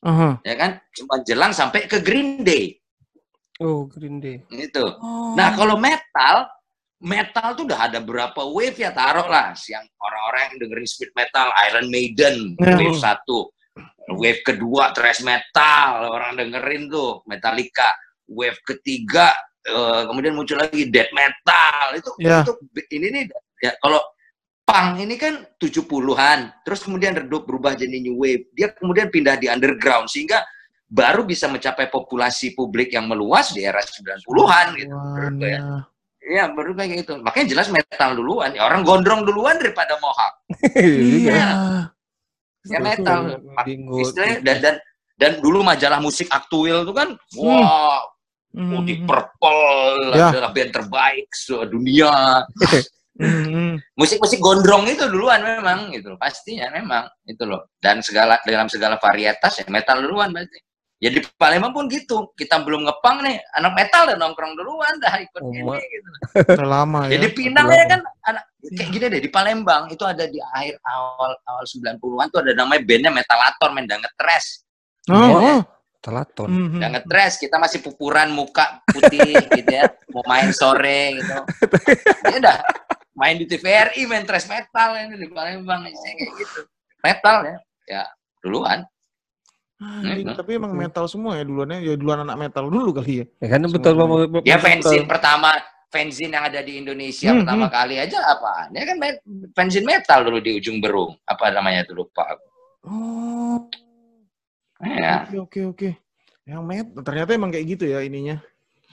Uh-huh. Ya kan? Cuma jelang sampai ke Green Day. Oh, Green Day. Itu. Oh. Nah, kalau metal, metal tuh udah ada berapa wave ya taruh lah yang orang-orang yang dengerin speed metal Iron Maiden uh. wave satu wave kedua thrash metal orang dengerin tuh Metallica wave ketiga uh, kemudian muncul lagi death metal itu yeah. itu ini nih ya kalau punk ini kan 70-an terus kemudian redup berubah jadi new wave dia kemudian pindah di underground sehingga baru bisa mencapai populasi publik yang meluas di era 90-an gitu. Menurutku ya. Iya, baru kayak gitu. Makanya jelas metal duluan. Ya, orang gondrong duluan daripada mohawk. <laughs> Iya. Ya metal. Istilahnya, dan, dan dan dulu majalah musik aktual itu kan, wah, Hmm. Di Purple Ya. adalah band terbaik sedunia. <laughs> Hmm. Musik-musik gondrong itu duluan memang gitu, pastinya memang itu loh. Dan segala dalam segala varietas ya metal duluan pasti. Ya di Palembang pun gitu. Kita belum ngepang nih, anak metal udah nongkrong duluan dah ikut Oh, ini gitu. <laughs> Udah lama ya. Jadi Pinang betul. ya kan anak kayak gini deh di Palembang itu ada di akhir awal awal 90-an tuh ada namanya bandnya Metalator main dan ngetres. Oh, oh. Telaton. Hmm. Dan ngetres kita masih pupuran muka putih <laughs> gitu ya, mau main sore gitu. Dia udah main di TVRI main tres metal ini di Palembang saya kayak gitu. Metal ya. Ya, duluan. Hmm. tapi emang metal semua ya duluannya ya duluan anak metal dulu kali ya. Ya kan betul. Ya betul. fanzine pertama fanzine yang ada di Indonesia Hmm, pertama hmm. kali aja apaan? Ya kan met- fanzine metal dulu di ujung berung. Apa namanya tuh lupa. aku. Oh. Ya. Oke oke oke. Yang metal ternyata emang kayak gitu ya ininya.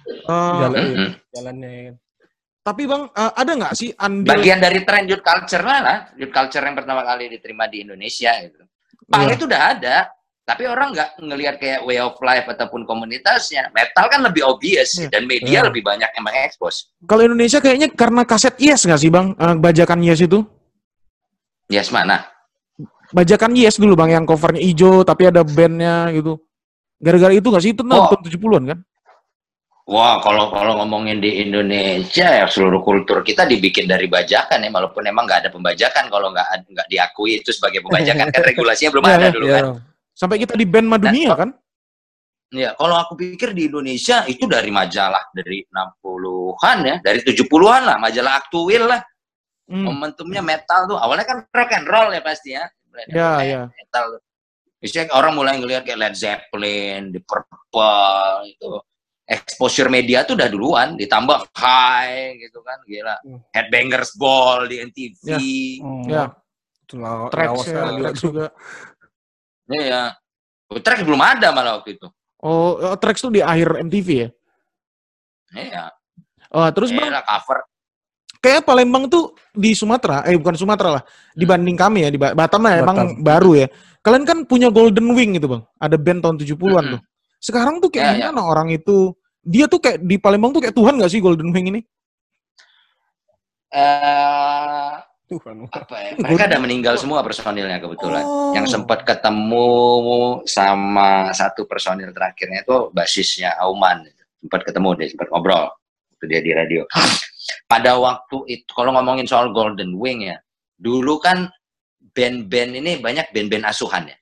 Eh, Jalan, Mm-mm. jalannya ya tapi bang eh, ada nggak sih andil? Bagian dari tren youth culture lah, lah. Youth culture yang pertama kali diterima di Indonesia gitu. Punk Iya. itu udah ada, tapi orang nggak ngelihat kayak way of life ataupun komunitasnya. Metal kan lebih obvious Iya. dan media Iya. lebih banyak yang mengekspos. Kalau Indonesia kayaknya karena kaset Yes nggak sih bang? Eh, bajakan Yes itu? Yes mana? Bajakan Yes dulu bang yang covernya hijau tapi ada bandnya gitu. Gara-gara itu nggak sih itu Oh. tahun 70-an kan? Wah, kalau kalau ngomongin di Indonesia ya seluruh kultur kita dibikin dari bajakan ya, walaupun emang nggak ada pembajakan kalau nggak nggak diakui itu sebagai pembajakan kan <laughs> regulasinya belum Iya, ada iya. dulu Iya, kan. Sampai kita di band Madunia Nah, kan? Ya, kalau aku pikir di Indonesia itu dari majalah dari 60-an ya, dari 70-an lah, majalah aktuil lah. Hmm. Momentumnya metal tuh awalnya kan rock and roll ya pasti ya. Ya, ya. Metal. Biasanya orang mulai ngelihat kayak Led Zeppelin, di Purple itu. Exposure media tuh udah duluan, ditambah high gitu kan, gila. Hmm. Headbangers Ball di NTV. Ya. Hmm, Ya. Itu lawa- Tracks lawas ya, juga. Iya. Oh, Trax belum ada malah waktu itu. Oh, oh, Tracks tuh di akhir MTV ya? Iya. Oh, terus bang, Iya, cover. kayak Palembang tuh di Sumatera, eh bukan Sumatera lah, dibanding kami ya, di Ba- Batam lah emang Batam. baru ya. Kalian kan punya Golden Wing gitu bang, ada band tahun 70-an Mm-mm. tuh. Sekarang tuh kayak Ya, ya. orang itu, dia tuh kayak di Palembang tuh kayak Tuhan gak sih Golden Wing ini? Eh, Tuhan. apa ya? <laughs> Mereka udah meninggal semua personilnya kebetulan. Oh. Yang sempat ketemu sama satu personil terakhirnya itu basisnya Auman. Sempat ketemu deh, sempat ngobrol waktu dia di radio. <laughs> Pada waktu itu, kalau ngomongin soal Golden Wing ya, dulu kan band-band ini banyak band-band asuhan ya.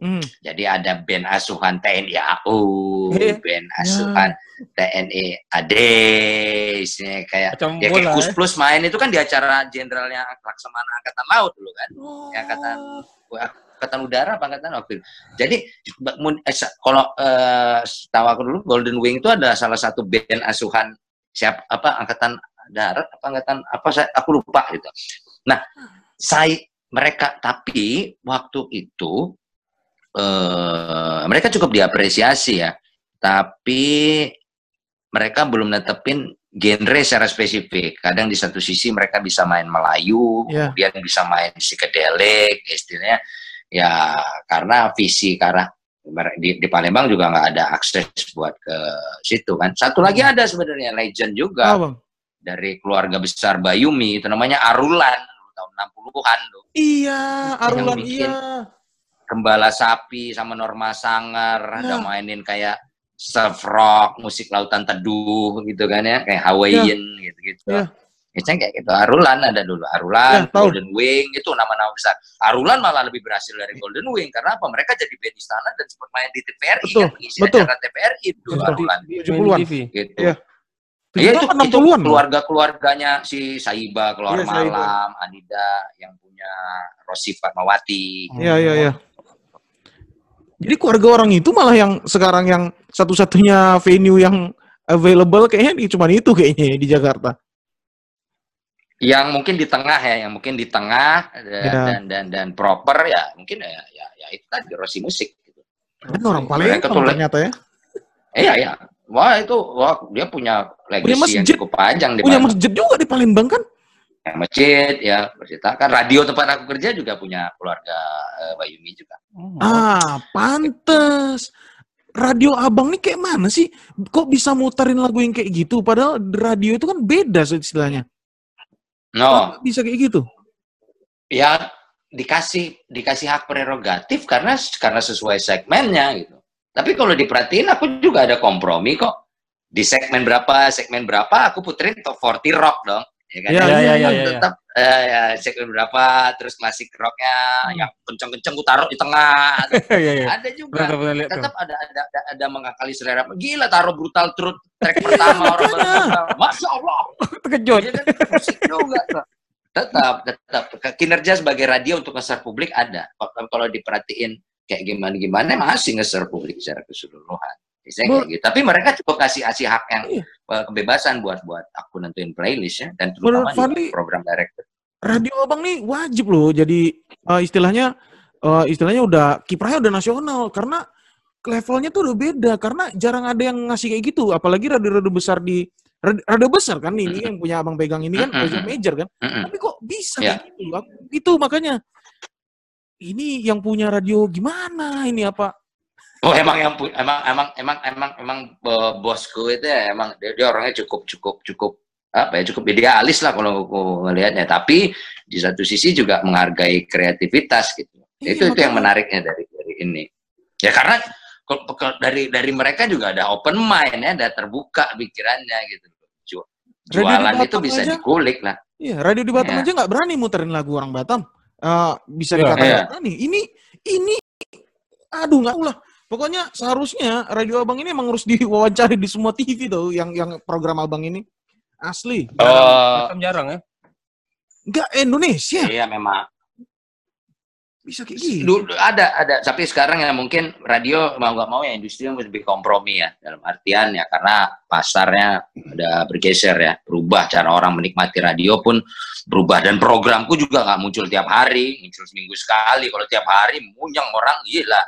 Hmm. Jadi ada band asuhan TNI AU, Eh, band asuhan TNI AD, isinya kayak ya kayak. Kus ya. Plus main itu kan di acara jenderalnya Laksamana Angkatan Laut dulu kan. Oh. Ya, angkatan Angkatan Udara angkatan waktu itu. Jadi eh, kalau eh, tahu aku dulu Golden Wing itu ada salah satu band asuhan siap apa angkatan darat apa angkatan apa saya aku lupa gitu. Nah, saya mereka tapi waktu itu eh mereka cukup diapresiasi ya. Tapi mereka belum netepin genre secara spesifik. Kadang di satu sisi mereka bisa main Melayu, Iya. kemudian bisa main psychedelic, istilahnya ya karena visi karena di, di Palembang juga nggak ada akses buat ke situ kan. Satu lagi ada sebenarnya legend juga Ah, bang. dari keluarga besar Bayumi itu namanya Arulan tahun 60-an tuh. Iya, Arulan bikin. iya. Gembala Sapi sama Norma Sangar ada Ya. mainin kayak surf rock, musik lautan teduh gitu kan ya, kayak Hawaiian gitu-gitu. Ya. Ya, Ceng, kayak gitu. Arulan ada dulu. Arulan, Ya. Golden Wing, itu nama-nama besar. Arulan malah lebih berhasil dari Golden Wing. Karena apa? Mereka jadi band istana dan sempat main di TVRI. Betul, kan? Betul. acara TVRI dulu Betul. Arulan. Di 70-an. TV. Gitu. Iya. Iya, itu, 70-an, itu 60-an. keluarga-keluarganya si Saiba, keluar Saiba. malam, Anida yang punya Rosi Fatmawati. Iya, iya, iya. Jadi keluarga orang itu malah yang sekarang yang satu-satunya venue yang available kayaknya di- cuma itu kayaknya di Jakarta. Yang mungkin di tengah ya, yang mungkin di tengah dan Ya. dan, dan dan proper ya, mungkin ya ya, ya itu tadi Rosi Musik gitu. Kan orang tuh- ternyata ya. Iya, iya. Wah, itu wah dia punya legacy yang masjid. cukup panjang di Punya Palembang. masjid juga di Palembang kan? Ya, masjid, ya, percetakan. Radio tempat aku kerja juga punya keluarga Bayumi juga. Oh. Ah, pantes. Radio abang nih kayak mana sih? Kok bisa muterin lagu yang kayak gitu? Padahal radio itu kan beda istilahnya. No, Kok bisa kayak gitu? ya dikasih dikasih hak prerogatif karena karena sesuai segmennya gitu. Tapi kalau diperhatiin aku juga ada kompromi kok. Di segmen berapa, segmen berapa aku puterin top 40 rock dong. Ya kan? Iya, iya, iya, Tetap- iya. tetap eh, ya, segmen berapa, terus klasik rocknya yang kenceng-kenceng ku taruh di tengah. <laughs> Iya, iya. ada juga. Lihat tuh. Tetap ada ada ada, ada mengakali selera. Gila taruh brutal truth track <laughs> pertama orang baru. Masya Allah. <laughs> Terkejut. Iya kan musik juga. tuh. Tetap, tetap. Kinerja sebagai radio untuk nge publik ada. Kalau diperhatiin kayak gimana-gimana masih nge publik secara keseluruhan. Biasanya kayak gitu. Tapi mereka cukup kasih kasih hak yang Iya. eh, kebebasan buat buat aku nentuin playlist ya dan terutama juga Fadli- program director. Radio abang nih wajib loh. Jadi eh, istilahnya eh, istilahnya udah kiprahnya udah nasional karena levelnya tuh udah beda karena jarang ada yang ngasih kayak gitu. Apalagi radio-radio besar di radio, besar kan ini yang punya abang pegang ini kan radio major kan. Tapi kok bisa Ya. kayak gitu? Itu makanya ini yang punya radio gimana ini apa? Oh emang yang emang emang emang emang emang eh, bosku itu ya emang dia, dia orangnya cukup cukup cukup apa ya cukup idealis lah kalau aku ngelihatnya tapi di satu sisi juga menghargai kreativitas gitu Iya, itu itu yang menariknya dari dari ini ya karena dari dari mereka juga ada open mind ya ada terbuka pikirannya gitu jualan itu bisa aja. dikulik lah Iya, radio di Batam Iya. aja nggak berani muterin lagu orang Batam. Eh, bisa Iya, dikatakan berani. Ini ini aduh nggak lah. Pokoknya seharusnya radio abang ini emang harus diwawancari di semua TV tuh yang yang program abang ini. Asli. oh Batam jarang ya. Nggak Indonesia iya memang bisa kayak gitu. Dulu ada ada tapi sekarang ya mungkin radio mau nggak mau ya industri yang lebih kompromi ya dalam artian ya karena pasarnya ada bergeser ya berubah cara orang menikmati radio pun berubah dan programku juga nggak muncul tiap hari muncul seminggu sekali kalau tiap hari munyeng orang gila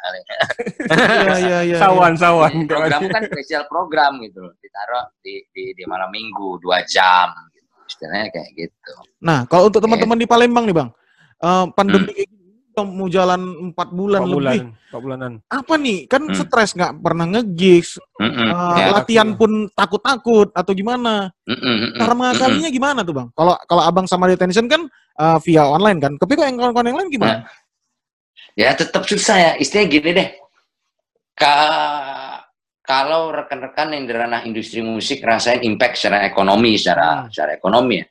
Iya iya iya. Sawan, sawan. program kan spesial program gitu loh ditaruh di, di, di malam minggu dua jam gitu. istilahnya kayak gitu Nah, kalau untuk teman-teman di Palembang nih, Bang. eh, pandemi Hmm. Mau jalan empat bulan, Empat lebih. bulan, empat bulanan. Apa nih? Kan Hmm. stres nggak pernah nge-gigs, Mm-mm. eh, Ya. latihan pun takut-takut atau gimana? Mm-mm, mm-mm, Cara mengakalinya gimana tuh bang? Kalau kalau abang sama detention kan uh, via online kan. Tapi kok yang kawan-kawan yang lain gimana? Ya tetap susah ya. Istilahnya gini deh. Ka kalau rekan-rekan yang di ranah industri musik rasain impact secara ekonomi, secara Hmm. secara ekonomi ya.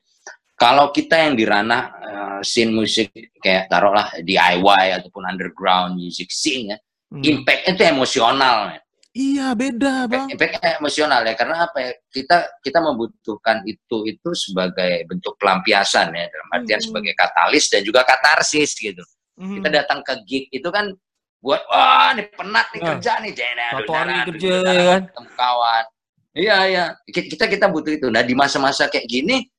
Kalau kita yang di ranah eh, scene musik kayak taruhlah DIY ataupun underground music scene ya, Hmm. impact itu emosional. Ya. Iya beda bang. Impact emosional ya karena apa ya? Kita kita membutuhkan itu itu sebagai bentuk pelampiasan ya dalam artian Hmm. sebagai katalis dan juga katarsis gitu Hmm. kita datang ke gig itu kan buat wah nih penat nih Nah, kerja nih jena satu hari kerja, ya kan? ketemu kawan iya iya Ki- kita kita butuh itu nah di masa-masa kayak gini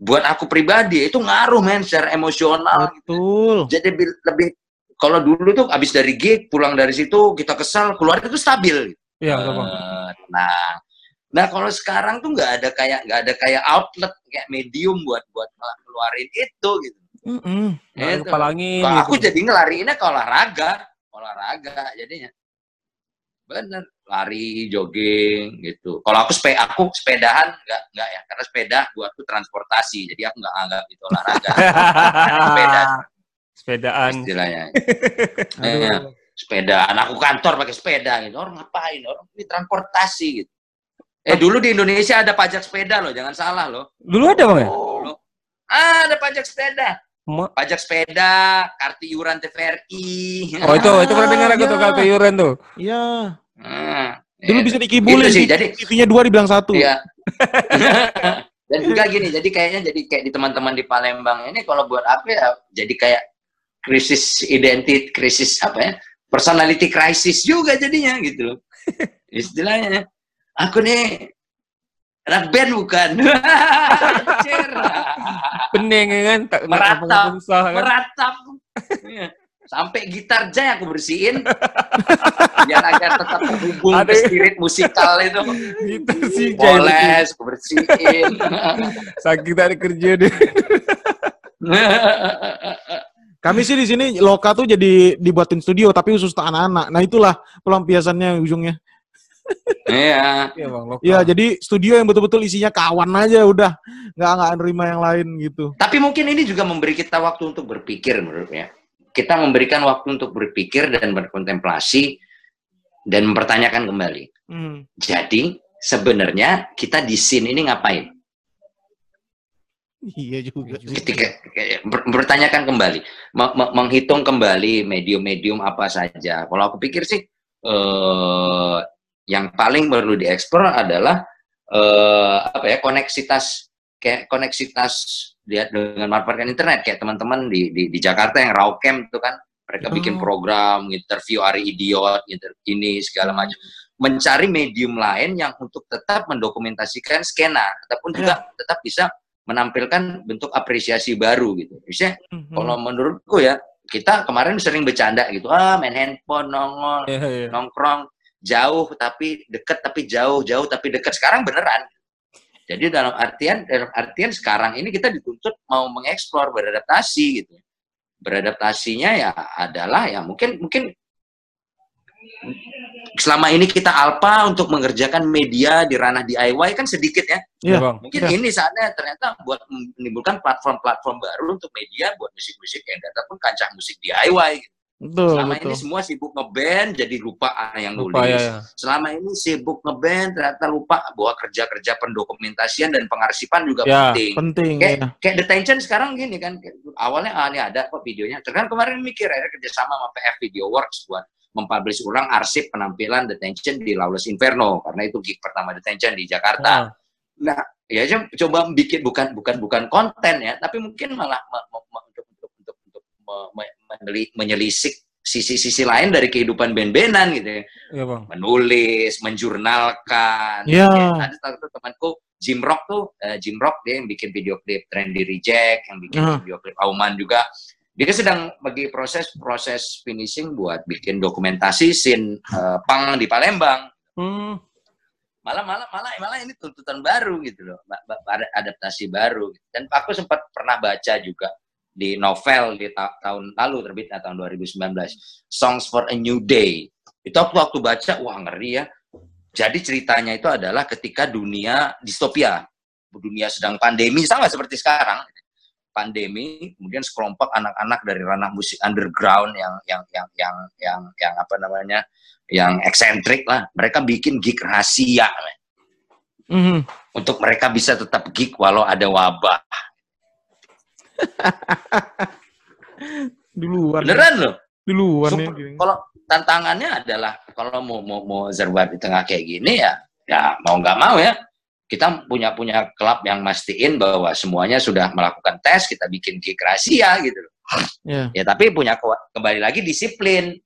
buat aku pribadi itu ngaruh men secara emosional gitu. Betul. jadi bi- lebih kalau dulu tuh abis dari gig pulang dari situ kita kesal keluar itu stabil Iya, betul. Eh, nah nah kalau sekarang tuh nggak ada kayak nggak ada kayak outlet kayak medium buat buat ngeluarin itu gitu Mm-mm. Nggak ada Itu. kepala angin Kalau gitu. aku jadi ngelariinnya ke olahraga, olahraga jadinya. Bener, lari, jogging gitu. Kalau aku sepeda, aku sepedahan nggak nggak ya, karena sepeda buatku transportasi, jadi aku nggak anggap itu olahraga. <laughs> sepeda Sepedaan. istilahnya. <laughs> Aduh. Iya, sepedaan. Aku kantor pakai sepeda gitu. Orang ngapain? Orang ini transportasi gitu. Eh dulu di Indonesia ada pajak sepeda loh, jangan salah loh. Dulu ada bang ya? Dulu. Ah, ada pajak sepeda. Ma- Pajak sepeda, kartu iuran TVRI. Oh itu itu pernah dengar aku tuh <laughs> kartu iuran tuh. Iya. Hmm, Dulu gitu. bisa dikibulin Gitu sih, jadi- TV-nya dua dibilang satu. Iya. Dan juga gini, jadi kayaknya jadi kayak di teman-teman di Palembang ini kalau buat apa ya, jadi kayak krisis identitas, krisis apa ya, personality crisis juga jadinya gitu loh. Istilahnya, aku nih anak band bukan? Bening ya kan? Meratap. kan? Meratap. Sampai gitar jay aku bersihin <laughs> biar agar tetap terhubung Ada- ke spirit musikal itu Gitu sih Jay. poles aku bersihin <laughs> Saking tak ada kerja dia. <laughs> Kami sih di sini Loka tuh jadi dibuatin studio tapi khusus untuk anak-anak. Nah itulah pelampiasannya ujungnya. iya Iya bang. Iya jadi studio yang betul-betul isinya kawan aja udah nggak nggak nerima yang lain gitu. tapi mungkin ini juga memberi kita waktu untuk berpikir menurutnya kita memberikan waktu untuk berpikir dan berkontemplasi dan mempertanyakan kembali Hmm. jadi sebenarnya kita di scene ini ngapain Iya juga. ketika ber- bertanyakan kembali, me- me- menghitung kembali medium-medium apa saja. Kalau aku pikir sih eh, yang paling perlu dieksplor adalah eh, apa ya koneksitas kayak koneksitas dia dengan manfaatkan internet kayak teman-teman di, di di Jakarta yang raw camp itu kan mereka bikin Oh. program interview Ari Idiot inter, ini segala macam mencari medium lain yang untuk tetap mendokumentasikan skena ataupun juga tetap bisa menampilkan bentuk apresiasi baru gitu. Misalnya Hmm. kalau menurutku ya kita kemarin sering bercanda gitu, ah main handphone nongol, Iya, iya. nongkrong jauh tapi deket tapi jauh, jauh tapi deket. Sekarang beneran. Jadi dalam artian dalam artian sekarang ini kita dituntut mau mengeksplor beradaptasi gitu. Beradaptasinya ya adalah ya mungkin mungkin selama ini kita alpa untuk mengerjakan media di ranah DIY kan sedikit ya. Iya bang. Mungkin Ya. ini saatnya ternyata buat menimbulkan platform-platform baru untuk media buat musik-musik yang ataupun kancah musik DIY. Betul, Selama betul. ini semua sibuk ngeband jadi lupa ada yang Lupa nulis. ya. ya. Selama ini sibuk ngeband ternyata lupa bahwa kerja-kerja pendokumentasian dan pengarsipan juga Ya, penting. Penting Kayak, ya. kayak detention sekarang gini kan, awalnya ah, ini ada kok videonya. Terus kan kemarin mikir akhirnya kerjasama sama PF Video Works buat mempublish ulang arsip penampilan detention di Lawless Inferno karena itu gig pertama detention di Jakarta. Ah, ya aja coba bikin bukan bukan bukan konten ya tapi mungkin malah untuk untuk untuk untuk me- me- meneli- menyelisik sisi-sisi lain dari kehidupan band-bandan gitu ya. Iya bang. menulis menjurnalkan Iya. Ada satu temanku Jim Rock tuh eh, Jim Rock dia yang bikin video klip Trendy Reject yang bikin Ah. video klip Auman juga dia sedang bagi proses proses finishing buat bikin dokumentasi scene eh, pang di Palembang Hmm. malah malah malah malah ini tuntutan baru gitu loh adaptasi baru dan aku sempat pernah baca juga di novel di ta- tahun lalu terbitnya tahun 2019 Songs for a New Day. Itu aku waktu baca wah ngeri ya. Jadi ceritanya itu adalah ketika dunia distopia dunia sedang pandemi sama seperti sekarang. Pandemi kemudian sekelompok anak-anak dari ranah musik underground yang yang yang yang yang yang apa namanya yang eksentrik lah. Mereka bikin gig rahasia. Men. Mhm. untuk mereka bisa tetap gig walau ada wabah <laughs> Duluan. beneran loh Duluan Super- ya. kalau tantangannya adalah kalau mau mau mau survive di tengah kayak gini ya ya mau nggak mau ya kita punya punya klub yang mastiin bahwa semuanya sudah melakukan tes kita bikin gig rahasia gitu loh Ya. ya tapi punya ke- kembali lagi disiplin.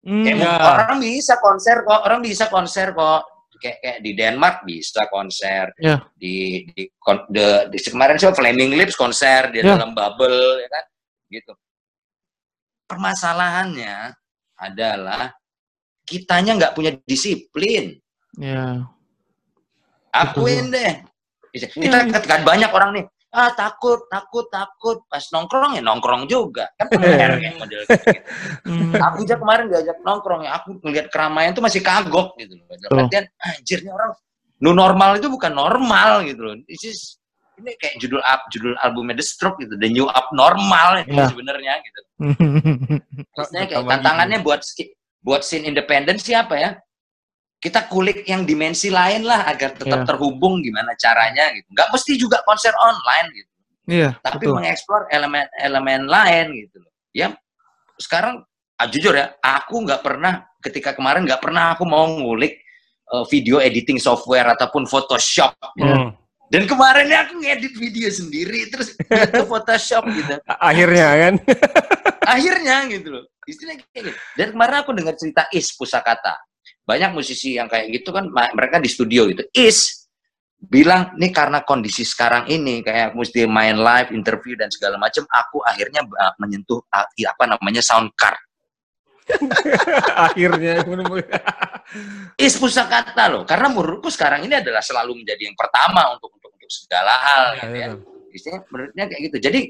Kayak Ya. orang bisa konser kok, orang bisa konser kok. Kayak, kayak di Denmark bisa konser. Ya. Di di, kon- de- di kemarin sih Flaming Lips konser di Ya. dalam bubble ya kan. Gitu. Permasalahannya adalah kitanya nggak punya disiplin. Ya. Akuin deh. Ya, Kita kan banyak orang nih, ah takut, takut, takut. Pas nongkrong ya nongkrong juga. Kan bener kayak model gitu. Hmm. aku aja kemarin diajak nongkrong ya aku ngelihat keramaian tuh masih kagok gitu loh. Dalam Betul. artian anjir nih orang new normal itu bukan normal gitu loh. Ini kayak judul up judul albumnya The Stroke gitu, The New Abnormal itu Ya. sebenarnya gitu. <laughs> Maksudnya kayak Tambah tantangannya buat buat scene independen siapa ya? Kita kulik yang dimensi lain lah agar tetap Ya. terhubung gimana caranya gitu. Nggak mesti juga konser online gitu Iya, tapi betul. mengeksplor elemen-elemen lain gitu loh. Ya sekarang ah, jujur ya, aku nggak pernah ketika kemarin nggak pernah aku mau ngulik eh, video editing software ataupun Photoshop. Iya. Hmm. Dan kemarin ya aku ngedit video sendiri terus ke Photoshop gitu. <laughs> Akhirnya kan. Akhirnya gitu loh. Istilahnya kayak gitu. Dan kemarin aku dengar cerita Is Pusakata. Banyak musisi yang kayak gitu kan mereka di studio gitu. Is bilang nih karena kondisi sekarang ini kayak mesti main live interview dan segala macam aku akhirnya uh, menyentuh uh, apa namanya sound card <laughs> akhirnya <laughs> is pusakata loh karena menurutku sekarang ini adalah selalu menjadi yang pertama untuk untuk untuk segala hal Ya, gitu ya. ya. Istilahnya menurutnya kayak gitu jadi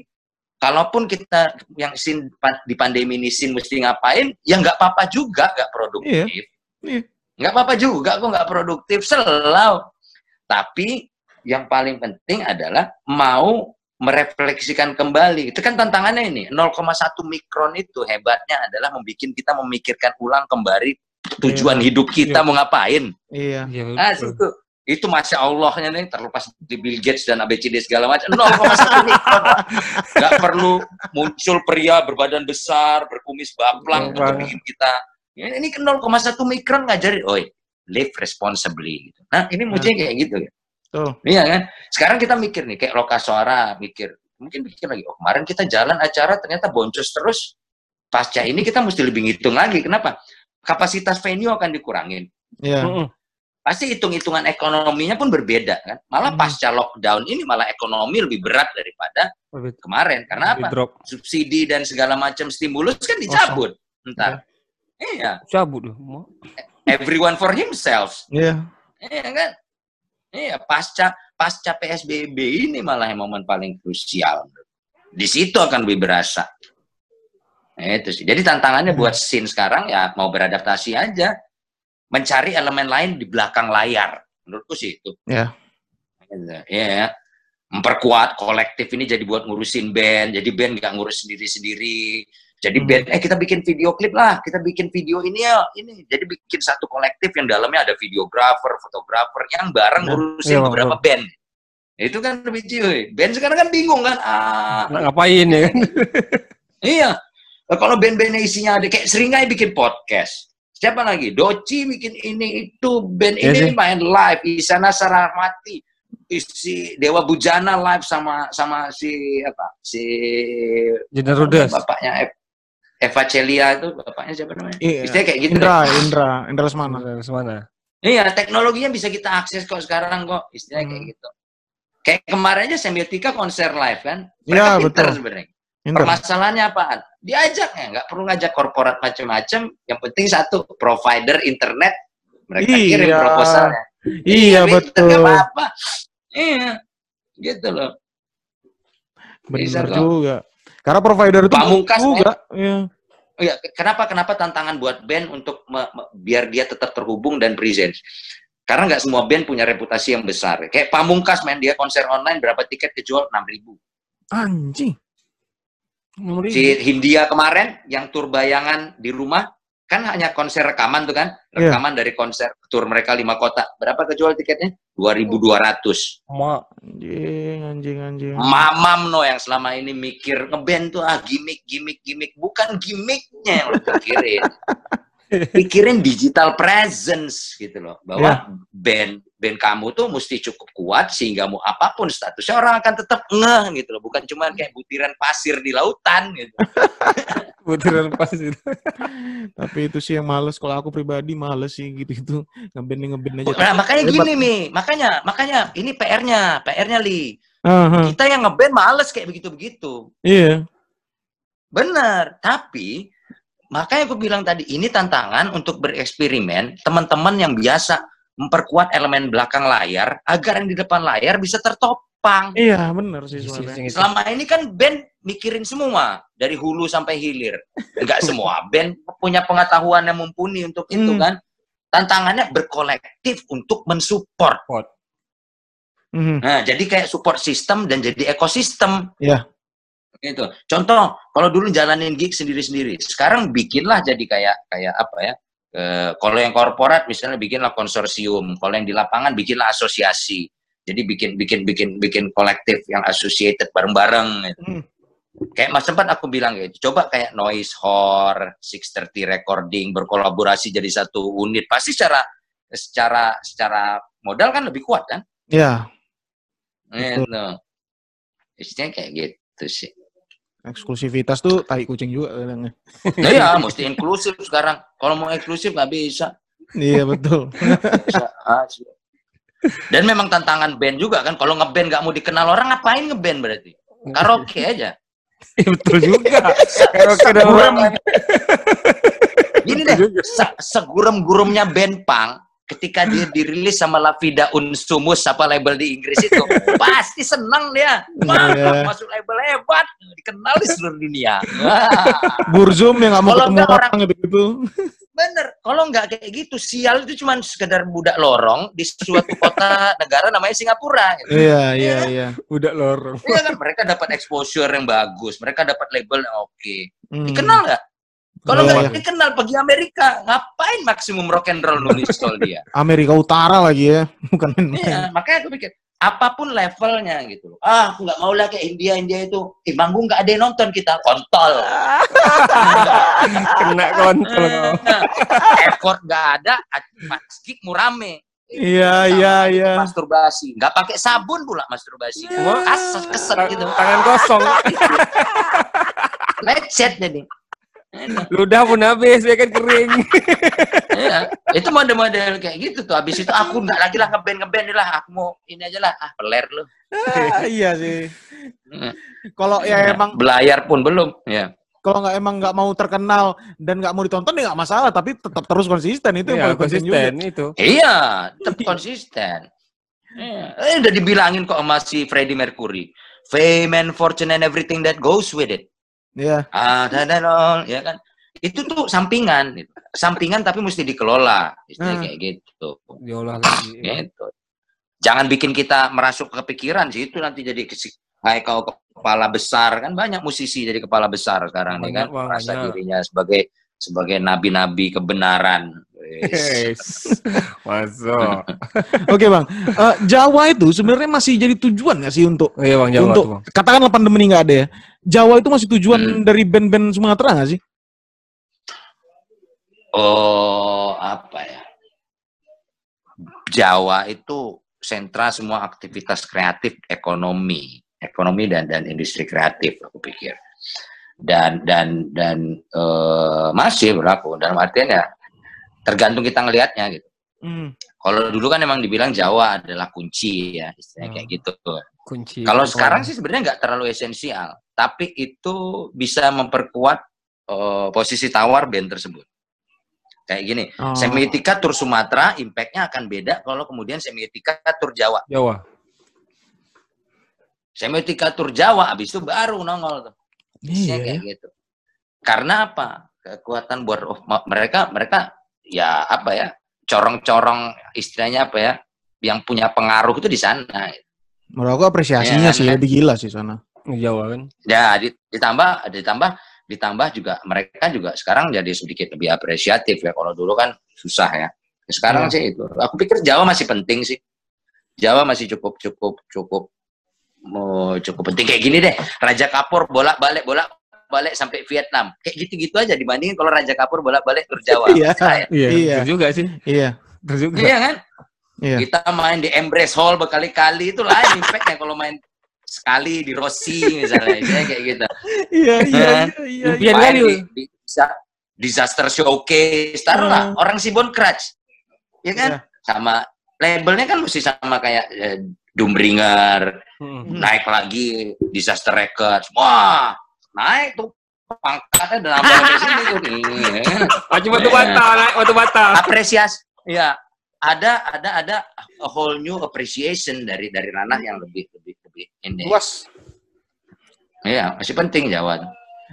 kalaupun kita yang sin di pandemi ini sin mesti ngapain ya nggak apa-apa juga nggak produktif Iya. Nggak apa-apa juga kok nggak produktif selalu tapi yang paling penting adalah mau merefleksikan kembali. Itu kan tantangannya ini. 0,1 mikron itu hebatnya adalah membuat kita memikirkan ulang kembali tujuan hidup kita Iya. mau ngapain. Iya. Iya, Ah, betul. itu itu masya Allahnya nih terlepas di Bill Gates dan ABCD segala macam 0,1 mikron nggak perlu muncul pria berbadan besar berkumis baplang untuk Baplang. bikin kita ini kan 0,1 mikron ngajarin oi live responsibly gitu. nah ini mestinya kayak gitu ya Tuh. Iya kan? Sekarang kita mikir nih, kayak Lokasora mikir, mungkin pikir lagi, oh kemarin kita jalan acara ternyata boncos terus, pasca ini kita mesti lebih ngitung lagi. Kenapa? Kapasitas venue akan dikurangin. Iya. Mm-mm. Pasti hitung-hitungan ekonominya pun berbeda kan. Malah Hmm. pasca lockdown ini malah ekonomi lebih berat daripada Lebih- kemarin. Karena lebih apa? Drop. Subsidi dan segala macam stimulus kan dicabut. Ntar. Iya. Cabut loh. Mau- Everyone for himself. Iya. Iya kan? Iya, pasca pasca PSBB ini malah yang momen paling krusial. Di situ akan lebih berasa. Nah, itu sih. Jadi tantangannya buat scene sekarang ya mau beradaptasi aja. Mencari elemen lain di belakang layar. Menurutku sih itu. Iya. Iya. Memperkuat kolektif ini jadi buat ngurusin band. Jadi band nggak ngurus sendiri-sendiri. Jadi Hmm. band, eh kita bikin video klip lah, kita bikin video ini ya, ini. Jadi bikin satu kolektif yang dalamnya ada videografer, fotografer yang bareng Ya, ngurusin iya, beberapa band. Itu kan lebih cuy. Band sekarang kan bingung kan, ah, Nah, ngapain ya kan? <laughs> iya. Nah, Kalau band-bandnya isinya ada kayak Seringai bikin podcast. Siapa lagi? Doci bikin ini itu, band Iya ini sih. main live, Isana Sarahmati, isi Dewa Bujana live sama sama si apa? Si Jenderal Rudes. bapaknya Eva Celia itu bapaknya siapa namanya? Iya. Istilahnya kayak gitu. Indra, deh. Indra, Indra Lesmana. Jenderal Semana. Iya, teknologinya bisa kita akses kok sekarang kok. Istilahnya kayak Hmm. gitu. Kayak kemarin aja Semiotika konser live kan. Mereka Iya, pinter betul. sebenarnya. Indra. Permasalahannya apaan? Diajak ya, nggak perlu ngajak korporat macam-macam. Yang penting satu, provider internet. Mereka Iya. kirim proposalnya. Iya, pinter, betul. nggak apa-apa. Iya, gitu loh. Benar kok. juga. Karena provider itu Pamungkas, juga. Iya. Ya, kenapa kenapa tantangan buat band untuk me- me- biar dia tetap terhubung dan present? Karena nggak semua band punya reputasi yang besar. Kayak Pamungkas main dia konser online berapa tiket kejual 6000 Anjing. Nomor Si Hindia kemarin yang tur bayangan di rumah kan hanya konser rekaman tuh kan, Iya. rekaman dari konser tur mereka lima kota. Berapa kejual tiketnya? 2200. Ma, Anjing, anjing, anjing. Mamam no yang selama ini mikir ngeband tuh ah gimmick gimmick gimmick bukan gimmicknya yang lo pikirin. <laughs> pikirin digital presence gitu loh bahwa band band kamu tuh mesti cukup kuat sehingga mau apa pun statusnya orang akan tetap ngeh gitu loh bukan cuma kayak butiran pasir di lautan gitu <laughs> butiran pas itu. Tapi itu sih yang males. Kalau aku pribadi males sih gitu-gitu. Ngeband ngeband aja. nah makanya gini nih makanya makanya ini PR-nya PR-nya li Aha, kita yang ngeband males kayak begitu begitu Iya. Benar, tapi makanya aku bilang tadi ini tantangan untuk bereksperimen teman-teman yang biasa memperkuat elemen belakang layar agar yang di depan layar bisa tertopang. Iya, benar sih Isi- sebenarnya. isi- Selama ini kan band mikirin semua dari hulu sampai hilir. Enggak semua <laughs> band punya pengetahuan yang mumpuni untuk itu Hmm. kan. Tantangannya berkolektif untuk mensupport. Mhm. Nah, jadi kayak support system dan jadi ekosistem. Iya. Gitu. Contoh, kalau dulu jalanin gig sendiri-sendiri, sekarang bikinlah jadi kayak kayak apa ya? Eh, kalau yang korporat misalnya bikinlah konsorsium, kalau yang di lapangan bikinlah asosiasi. Jadi bikin bikin bikin bikin kolektif yang associated bareng-bareng. Gitu. Hmm. Kayak mas sempat aku bilang gitu, coba kayak Noise Hor, 630 Recording berkolaborasi jadi satu unit, pasti secara secara secara modal kan lebih kuat kan? Iya, Gitu. Istilahnya kayak gitu sih. Eksklusivitas tuh tai kucing juga kadang. Nah, ya, mesti inklusif sekarang. Kalau mau eksklusif nggak bisa. Iya, betul. bisa. Dan memang tantangan band juga kan. Kalau ngeband nggak mau dikenal orang, ngapain ngeband berarti? Karaoke aja. Iya, betul juga. Karaoke dan gini deh, se- segurem-guremnya band punk, ketika dia dirilis sama La Vida Unsumus apa label di Inggris itu, <laughs> pasti senang dia. Wah, Iya. masuk label hebat, dikenal di seluruh dunia. <laughs> Burzum yang nggak mau ketemu nggak orang gitu-gitu. Bener, kalau nggak kayak gitu, sial itu cuma sekedar budak lorong di suatu kota negara namanya Singapura. Gitu. Iya, iya, iya. Udah lorong. Iya kan, mereka dapat exposure yang bagus, mereka dapat label yang oke. Hmm. Dikenal nggak? Kalau Iya, nggak iya. dikenal pergi Amerika, ngapain maksimum rock and roll nulis soal dia? <laughs> Amerika Utara lagi ya, <laughs> bukan main-main. Iya, makanya aku pikir apa pun levelnya gitu loh. Ah, aku nggak mau lah kayak India, India itu. Eh, manggung nggak ada yang nonton kita, kontol. <laughs> Kena kontrol. kau. Effort nggak ada, gig murame. Iya, iya, iya. Masturbasi, nggak pakai sabun pula masturbasi. Wah. Kasar, keset gitu. Tangan kosong. Lecet jadi. Ludah pun habis, ya kan kering. <laughs> Iya, itu model-model kayak gitu tuh. Habis itu aku nggak lagi lah ngeband ngeband lah. Aku mau ini aja lah. Ah, peler lu. Ah, iya sih. Hmm. Kalau ya emang belayar pun belum. Ya. kalau nggak emang nggak mau terkenal dan nggak mau ditonton ya nggak masalah, tapi tetap terus konsisten itu yang Iya, paling penting juga. konsisten itu. Iya, tetap konsisten. Iya. Eh, udah dibilangin kok sama si Freddie Mercury. Fame and fortune and everything that goes with it. Iya. Ah, dan dan all, ya kan. Itu tuh sampingan, gitu. sampingan tapi mesti dikelola, istilahnya Hmm. kayak gitu. Diolah lagi. Gitu. Jangan bikin kita merasuk kepikiran sih itu nanti jadi kayak kau kepala besar kan banyak musisi jadi kepala besar sekarang nih kan Banyak, merasa banyak. dirinya sebagai sebagai nabi-nabi kebenaran. Yes. Masuk. <laughs> Oke bang, Eh, Jawa itu sebenarnya masih jadi tujuan nggak sih untuk Iya bang, Jawa untuk tuh bang. katakanlah pandemi ini nggak ada ya, Jawa itu masih tujuan Hmm. dari band-band Sumatera nggak sih? Oh, apa ya? Jawa itu sentra semua aktivitas kreatif ekonomi, ekonomi dan dan industri kreatif aku pikir. Dan dan dan eh, masih berlaku dalam artian ya tergantung kita ngelihatnya gitu. Hmm. Kalau dulu kan emang dibilang Jawa adalah kunci ya, istilahnya kayak Hmm. gitu. Kunci. Kalau sekarang sih sebenarnya nggak terlalu esensial, tapi itu bisa memperkuat eh, posisi tawar band tersebut. Kayak gini, Oh. semiotika tur Sumatera impact-nya akan beda kalau kemudian semiotika tur Jawa. Jawa. Semiotika tur Jawa habis itu baru nongol tuh. Iya. kayak gitu. Karena apa? Kekuatan buat oh, mereka mereka ya apa ya? Corong-corong istilahnya apa ya? Yang punya pengaruh itu di sana. Menurut aku apresiasinya Iya, sih kan? lebih gila sih sana. Jawa kan. Ya, di- ditambah ditambah ditambah juga mereka juga sekarang jadi sedikit lebih apresiatif ya. Kalau dulu kan susah ya. Sekarang Iya. sih itu. Aku pikir Jawa masih penting sih. Jawa masih cukup cukup cukup mau cukup penting kayak gini deh. Raja Kapur bolak-balik bolak balik sampai Vietnam. Kayak gitu-gitu aja dibandingin kalau Raja Kapur bolak-balik tur Jawa. <laughs> Iya. Iya. Iya. betul juga sih. Iya. Juga. Iya kan? Iya. Kita main di Embrace Hall berkali-kali itu lain impactnya kalau main sekali di Rossi misalnya kayak gitu. Iya, iya, Kan? iya, iya. Impian kali, di, di bisa- disaster showcase taruhlah Hmm. orang Sibon Crutch ya kan Iya. sama labelnya kan mesti sama kayak eh, Doombringer Hmm. naik lagi disaster records wah naik tuh pangkatnya udah nambah sampai sini tuh Iya. Maju batu bata, naik batu bata. apresiasi ya ada ada ada a whole new appreciation dari dari ranah yang lebih lebih lebih ini Luas. ya masih penting Jawa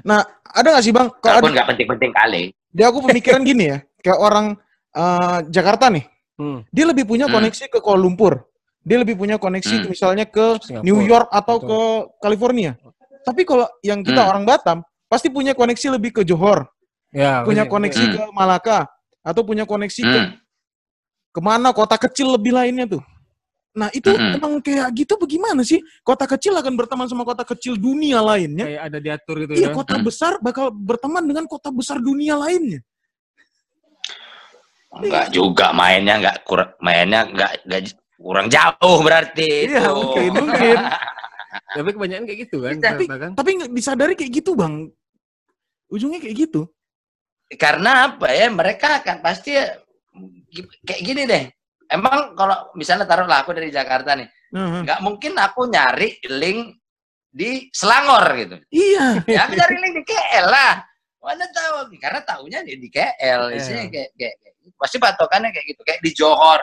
Nah, ada nggak sih bang? Kalau ada, walaupun nggak penting-penting kali dia aku pemikiran gini ya, kayak orang eh, Jakarta nih, Hmm. dia lebih punya Hmm. koneksi ke Kuala Lumpur, dia lebih punya koneksi Hmm. misalnya ke Singapura. New York atau Betul. ke California. Tapi kalau yang kita Hmm. orang Batam, pasti punya koneksi lebih ke Johor, Ya, punya pasti. koneksi Hmm. ke Malaka, atau punya koneksi ke Hmm. ke mana kota kecil lebih lainnya tuh. Nah itu Mm-mm. emang kayak gitu bagaimana sih? Kota kecil akan berteman sama kota kecil dunia lainnya. kayak ada diatur gitu Iya, ya. kota Hmm. besar bakal berteman dengan kota besar dunia lainnya. Enggak juga mainnya enggak kurang mainnya enggak enggak kurang jauh berarti Iya, itu. mungkin, mungkin. <laughs> <laughs> Tapi kebanyakan kayak gitu kan. Tapi- kan. Tapi nggak disadari kayak gitu, Bang. Ujungnya kayak gitu. Karena apa ya? Mereka akan pasti ya, kayak gini deh. emang kalau misalnya taruhlah aku dari Jakarta nih, Uh-huh. nggak mungkin aku nyari link di Selangor gitu. Iya. Ya aku cari link di KL lah. Mana tahu karena tahunya di, di KL, Iya. isinya kayak, kayak, kayak pasti patokannya kayak gitu, kayak di Johor.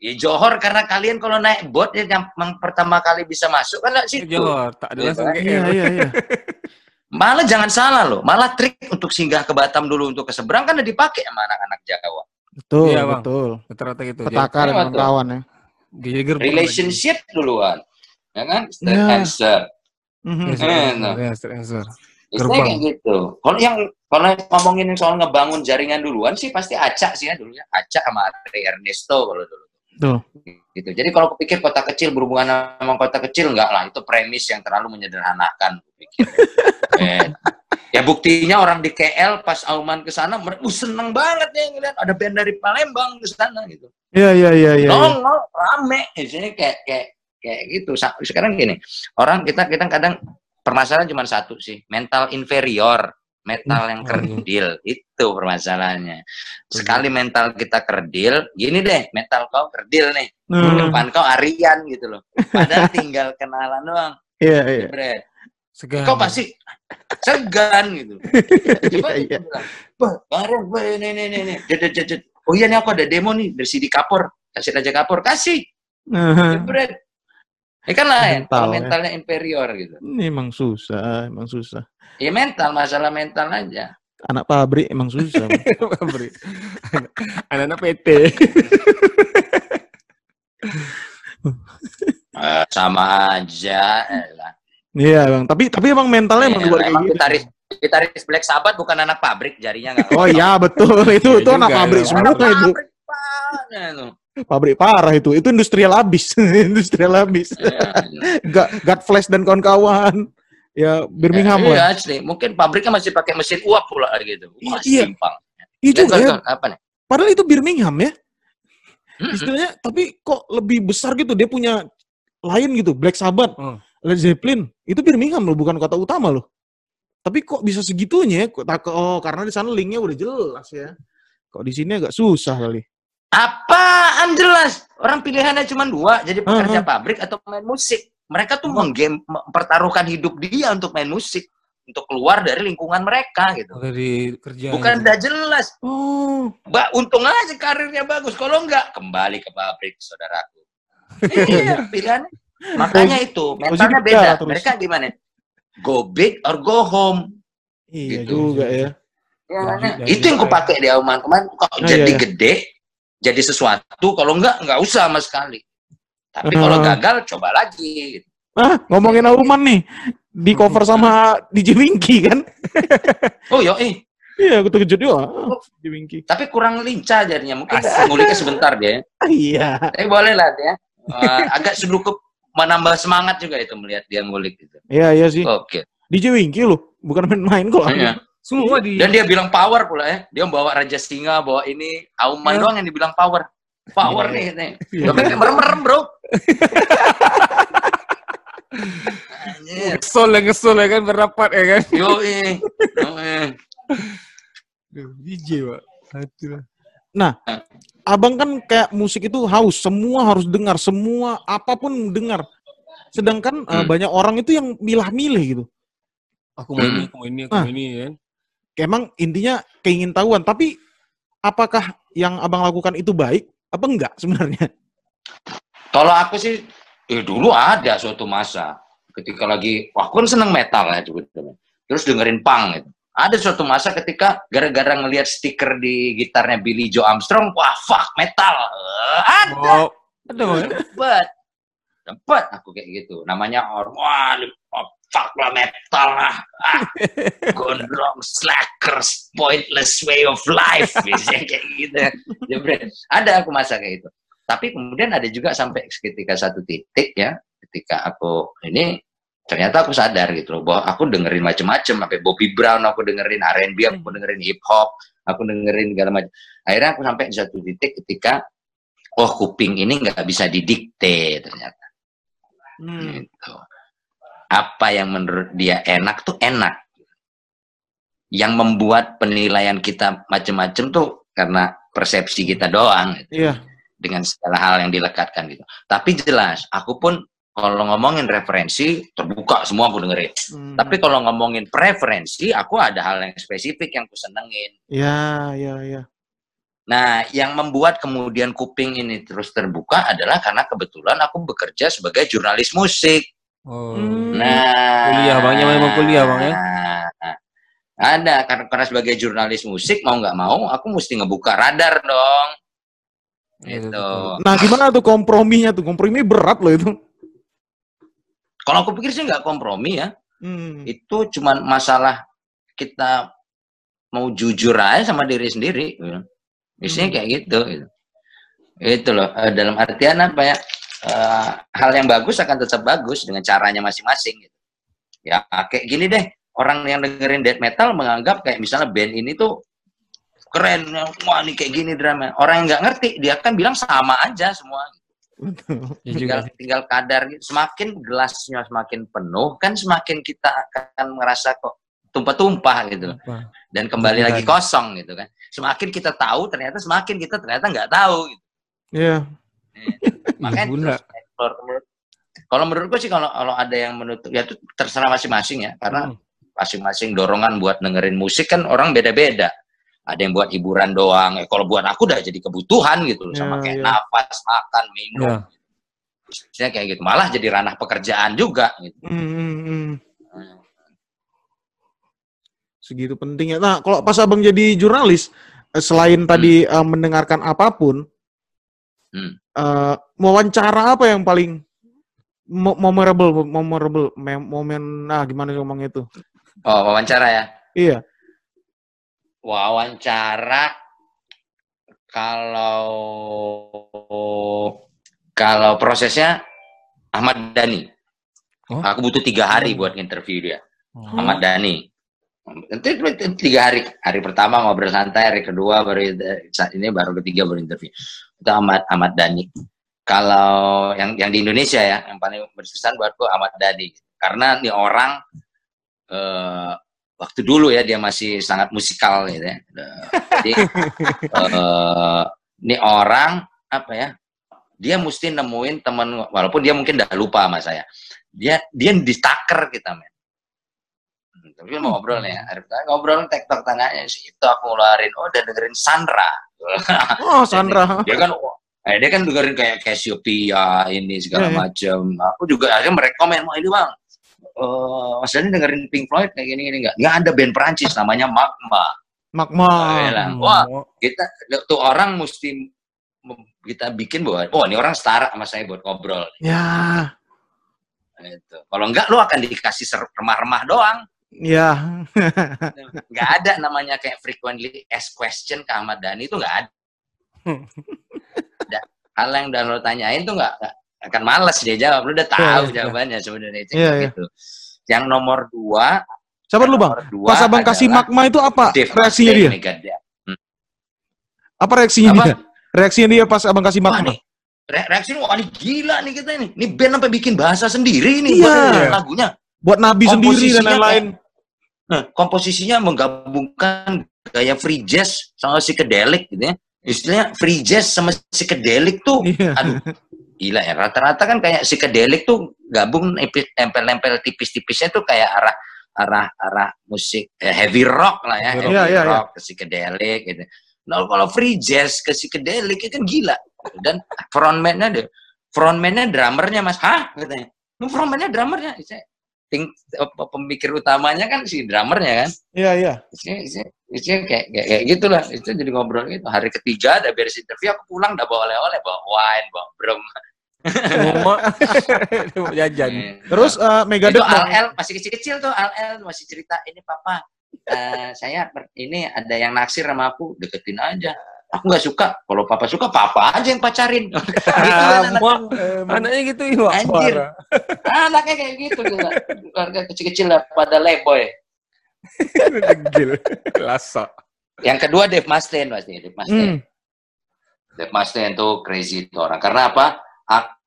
Ya Johor karena kalian kalau naik boat ya yang pertama kali bisa masuk kan situ. Johor, tak ada Iya, langsung? KL. Iya, iya, iya. <laughs> Malah jangan salah loh, malah trik untuk singgah ke Batam dulu untuk ke seberang kan udah dipakai sama anak-anak Jawa. Betul, Iya, Bang. betul. Rata-rata gitu. Petaka dan Iya, betul. kawan ya. Gerbong Relationship duluan. Ya kan? Straight Ya. answer. Mhm. lagi. Eh, Yes, no. yes, answer. Istilahnya Gerbang. kayak gitu. Kalau yang kalau ngomongin soal ngebangun jaringan duluan sih pasti Acak sih ya dulu ya. Acak sama Andre Ernesto kalau dulu. Tuh. Gitu. Jadi kalau kepikir kota kecil berhubungan sama kota kecil enggak lah, itu premis yang terlalu menyederhanakan kupikir. <laughs> eh, ya buktinya orang di KL pas Auman ke sana, mereka uh, seneng banget ya ngeliat ada band dari Palembang ke sana gitu. Iya, iya, iya, iya. iya. Nongol rame, isinya kayak kayak kayak gitu. Sekarang gini, orang kita kita kadang permasalahan cuma satu sih, mental inferior, mental yang kerdil itu permasalahannya. Sekali mental kita kerdil, gini deh, mental kau kerdil nih, Hmm. depan kau Aryan gitu loh. Padahal <laughs> tinggal kenalan doang, Iya, iya. Bre. Segan. Kau pasti segan gitu. Coba <laughs> Iya, iya. kita bilang, Bah, bah, ini, ini, jet, jet. Oh iya nih aku ada demo nih dari CD Kapor. Kasih aja Kapor, kasih. Jebret. Ya kan lain, Mental, kalau ya. mentalnya inferior gitu. Ini emang susah, emang susah. Ya mental, masalah mental aja. Anak pabrik emang susah. <laughs> Pabrik. Anak-anak PT. Eh, sama aja. Iya, Bang. Tapi tapi emang mentalnya emang Eh, luar kayak emang gitu. gitaris, gitaris Black Sabbath bukan anak pabrik, jarinya nggak. Oh iya, betul. Itu Iya itu anak juga, pabrik ya. semua Anak itu. pabrik, Pak. Nah, itu. Pabrik parah itu. Itu industrial habis. <laughs> industrial habis. Iya. God, God Flash dan kawan-kawan. Ya, Birmingham Iya, lah. asli. Mungkin pabriknya masih pakai mesin uap pula gitu. Wah, Iya. simpang. Itu Lihat, ya. apa nih? Padahal itu Birmingham ya. Hmm. Istilahnya tapi kok lebih besar gitu dia punya lain gitu, Black Sabbath, Hmm. Led Zeppelin. Itu Birmingham loh, bukan kota utama loh. Tapi kok bisa segitunya ya? Oh karena di sana linknya udah jelas ya. Kok di sini agak susah kali. Apaan jelas? Orang pilihannya cuma dua, jadi pekerja Uh-huh. pabrik atau main musik. Mereka tuh Oh. menggame, mempertaruhkan hidup dia untuk main musik, untuk keluar dari lingkungan mereka gitu. Dari kerja. Bukan udah jelas. Oh, Mbak, untung aja karirnya bagus. Kalau enggak, kembali ke pabrik, saudaraku. iya, <laughs> pilihannya. Makanya itu, mentalnya beda. terus. Mereka gimana? Go big or go home. iya Gitu. juga ya. Ya, nah, jadi itu yang kupakai di Auman kemarin. Kok Oh, jadi iya. gede, jadi sesuatu. Kalau enggak, enggak usah sama sekali. Tapi kalau Ah. gagal, coba lagi. Ah, ngomongin Auman nih. Di cover sama DJ Winky kan? <laughs> Oh, yo, eh. Iya, aku terkejut juga. Ah, DJ Winky. Tapi kurang lincah jadinya. Mungkin Asik. nguliknya sebentar dia. Ah, <laughs> iya. Tapi boleh lah dia. Eh, agak sedikit menambah semangat juga itu melihat dia ngulik gitu. Iya, iya sih. Oke. DJ Winky loh, bukan main-main kok. Iya. Semua di Dan dia bilang power pula ya. Dia bawa Raja Singa, bawa ini Auman Ya. doang yang dibilang power. Power nih, nih. Iya. Dompetnya merem-merem, bro. <laughs> Ngesol ya ngesol ya kan berapat ya kan. Yoi. Yoi. DJ pak. Itulah. Abang kan kayak musik itu haus, semua harus dengar, semua apa pun dengar. Sedangkan eh, Hmm. banyak orang itu yang milah-milih gitu. Aku mau ini, aku mau ini, aku Ah. mau ini kan. Emang intinya keingin tahuan, tapi apakah yang abang lakukan itu baik apa enggak sebenarnya? Kalau aku sih, eh dulu ada suatu masa ketika lagi, wah aku kan seneng metal ya sebetulnya. Terus dengerin punk gitu. Ada suatu masa ketika gara-gara ngelihat stiker di gitarnya Billy Joe Armstrong, wah fuck metal. Eh, ada, Oh, Bang, ya? sempet. Sempet aku kayak gitu. Namanya orang, wah oh, fuck lah metal lah. Ah, gondrong, slackers, pointless way of life. <laughs> Biasanya kayak gitu. Ada aku masa kayak gitu. Tapi kemudian ada juga sampai ketika satu titik ya, ketika aku ini ternyata aku sadar gitu loh bahwa aku dengerin macem-macem sampai Bobby Brown aku dengerin R&B aku dengerin hip hop aku dengerin segala macam akhirnya aku sampai di satu titik ketika oh kuping ini nggak bisa didikte ternyata Hmm. Apa yang menurut dia enak tuh enak yang membuat penilaian kita macem-macem tuh karena persepsi kita doang gitu. Iya. dengan segala hal yang dilekatkan gitu. Tapi jelas, aku pun kalau ngomongin referensi terbuka semua aku dengerin. Hmm. Tapi kalau ngomongin preferensi, aku ada hal yang spesifik yang aku senengin. Ya, ya, ya. Nah, yang membuat kemudian kuping ini terus terbuka adalah karena kebetulan aku bekerja sebagai jurnalis musik. Oh. Nah, kuliah bangnya memang kuliah bang ya. Ada karena, karena sebagai jurnalis musik mau nggak mau aku mesti ngebuka radar dong. Iya, gitu. Nah, gimana tuh komprominya tuh? Kompromi berat loh itu. Kalau aku pikir sih nggak kompromi ya. Hmm. Itu cuma masalah kita mau jujur aja sama diri sendiri. Biasanya hmm. kayak gitu, gitu. Itu loh. Eh, dalam artian apa ya? Uh, hal yang bagus akan tetap bagus dengan caranya masing-masing. Gitu. Ya kayak gini deh. Orang yang dengerin death metal menganggap kayak misalnya band ini tuh keren, wah ini kayak gini drama. Orang yang nggak ngerti dia kan bilang sama aja semua. Ya tinggal tinggal kadar gitu. Semakin gelasnya semakin penuh kan semakin kita akan merasa kok tumpah-tumpah gitu. Dan kembali lagi kosong gitu kan. Semakin kita tahu ternyata semakin kita ternyata nggak tahu gitu. Iya. Yeah. Makanya terus kalau menurutku sih kalau kalau ada yang menutup ya itu terserah masing-masing ya karena hmm. masing-masing dorongan buat dengerin musik kan orang beda-beda ada yang buat hiburan doang. Eh, kalau buat aku udah jadi kebutuhan gitu yeah, sama kayak yeah. napas, makan, minum. Yeah. kayak gitu. Malah jadi ranah pekerjaan juga gitu. Mm -hmm. Segitu pentingnya. Nah, kalau pas Abang jadi jurnalis, eh, selain hmm. tadi uh, mendengarkan apa pun, hmm. uh, wawancara apa yang paling memorable, memorable, momen, nah gimana ngomong itu? Oh, wawancara ya? Iya wawancara kalau kalau prosesnya Ahmad Dhani. Oh? Aku butuh tiga hari buat interview dia. Oh. Ahmad Dhani. Nanti tiga hari. Hari pertama ngobrol santai, hari kedua baru saat ini baru ketiga baru interview. Itu Ahmad Ahmad Dhani. Kalau yang yang di Indonesia ya, yang paling berkesan buatku Ahmad Dhani. Karena ini orang eh, waktu dulu ya dia masih sangat musikal gitu ya. Jadi uh, <laughs> ini orang apa ya? Dia mesti nemuin teman walaupun dia mungkin udah lupa sama saya. Dia dia ditaker kita men. Tapi mau ngobrol ya, ngobrol tektok tangannya sih itu aku ngeluarin, oh udah dengerin Sandra. <laughs> Oh Sandra. <laughs> dia kan eh, dia kan dengerin kayak Cassiopeia ini segala yeah, iya. macam. Aku juga akhirnya merekomen, mau ini bang, uh, Mas Dani dengerin Pink Floyd kayak gini gini nggak? Nggak ada band Perancis namanya Magma. Magma. Wah, kita tuh orang mesti kita bikin bahwa oh ini orang setara sama saya buat ngobrol. Ya. Itu. Kalau enggak lu akan dikasih remah-remah doang. Ya. nggak ada namanya kayak frequently asked question ke Ahmad Dhani itu nggak ada. <laughs> Hal yang udah lo tanyain tuh nggak akan males dia jawab. Lu udah iya, tahu yeah, jawabannya yeah. sebenarnya itu yeah, gitu. Yeah. Yang nomor dua. Sabar lu bang. Dua Pas abang kasih magma itu apa Dave reaksinya dia? Hmm. Apa reaksinya apa? dia? Reaksinya dia pas abang kasih magma. Wah, nih, re reaksinya wah ini gila nih kita ini. Ini band sampai bikin bahasa sendiri nih iya. buat lagunya. Buat nabi sendiri dan lain-lain. Nah, komposisinya menggabungkan gaya free jazz sama psychedelic gitu ya. Istilahnya free jazz sama psychedelic tuh, yeah. aduh, gila ya rata-rata kan kayak psychedelic tuh gabung nempel-nempel tipis-tipisnya tuh kayak arah arah arah musik eh, heavy rock lah ya heavy yeah, yeah, rock yeah. ke psychedelic gitu. Nah kalau free jazz ke psychedelic itu kan gila dan frontman-nya deh frontman-nya drummernya mas hah katanya lu frontman-nya drummernya ting, pemikir utamanya kan si drummernya kan? Iya iya. Itu kayak, kayak kayak gitulah. Itu jadi ngobrol gitu. Hari ketiga ada beres interview aku pulang udah bawa oleh-oleh bawa wine bawa brom <laughs> jajan. Hmm. Terus uh, Megadeth Al El masih kecil-kecil tuh Al masih cerita ini papa uh, saya ini ada yang naksir sama aku deketin aja. Aku nggak suka. Kalau papa suka, papa aja yang pacarin. <laughs> gitu kan anak. anaknya gitu ya. Anjir. Anaknya kayak gitu juga. Keluarga kecil-kecil lah pada leboy. <laughs> Degil. Lasa. Yang kedua Dave Mustaine pasti Dave Mustaine. Hmm. Dave Mustaine tuh crazy itu orang. Karena apa?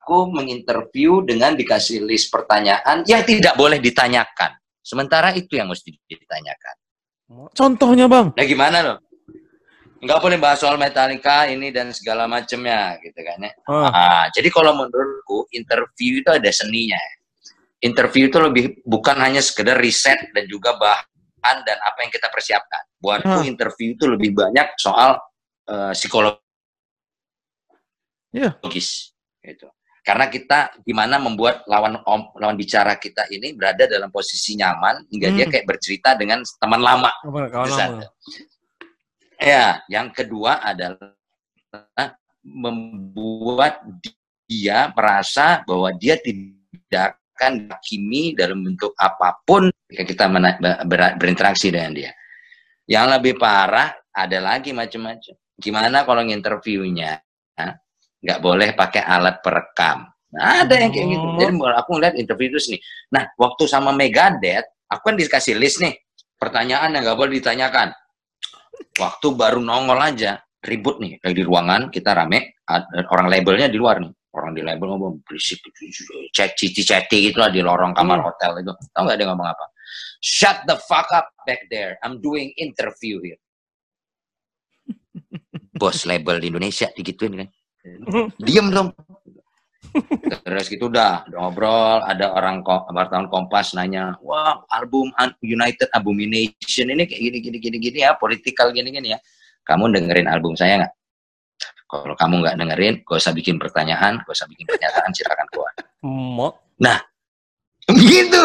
aku menginterview dengan dikasih list pertanyaan yang tidak boleh ditanyakan. Sementara itu yang mesti ditanyakan. Contohnya bang? Nah gimana loh? Nggak boleh bahas soal Metallica ini dan segala macamnya gitu kan ya. Oh. Ah, jadi kalau menurutku interview itu ada seninya. Interview itu lebih bukan hanya sekedar riset dan juga bahan dan apa yang kita persiapkan. Buatku Hmm. interview itu lebih banyak soal eh, psikologis. Iya. Gitu. Karena kita gimana membuat lawan om, lawan bicara kita ini berada dalam posisi nyaman hingga dia Hmm. kayak bercerita dengan teman lama. Itu lama? Ya, yang kedua adalah membuat dia merasa bahwa dia tidak akan dihakimi dalam bentuk apa pun ketika kita berinteraksi dengan dia. Yang lebih parah ada lagi macam-macam. Gimana kalau nginterviewnya nggak boleh pakai alat perekam? Nah, ada yang kayak gitu. Oh. Jadi mulai aku ngeliat interview itu sini. Nah, waktu sama Megadeth, aku kan dikasih list nih pertanyaan yang nggak boleh ditanyakan. Waktu baru nongol aja, ribut nih lagi di ruangan kita rame, ada orang labelnya di luar nih. Orang di label ngomong berisik, cek cici ceti gitu lah di lorong kamar Hmm. hotel itu. Tahu nggak dia ngomong apa? Shut the fuck up back there. I'm doing interview here. <laughs> Bos label di Indonesia digituin kan. <laughs> Diem dong. Terus gitu udah, udah ngobrol, ada orang wartawan Kompas nanya, wah album Un- United Abomination ini kayak gini gini gini gini ya, political gini gini ya. Kamu dengerin album saya nggak? Kalau kamu nggak dengerin, gak usah bikin pertanyaan, gak usah bikin pernyataan, silakan keluar. Mo. Begitu.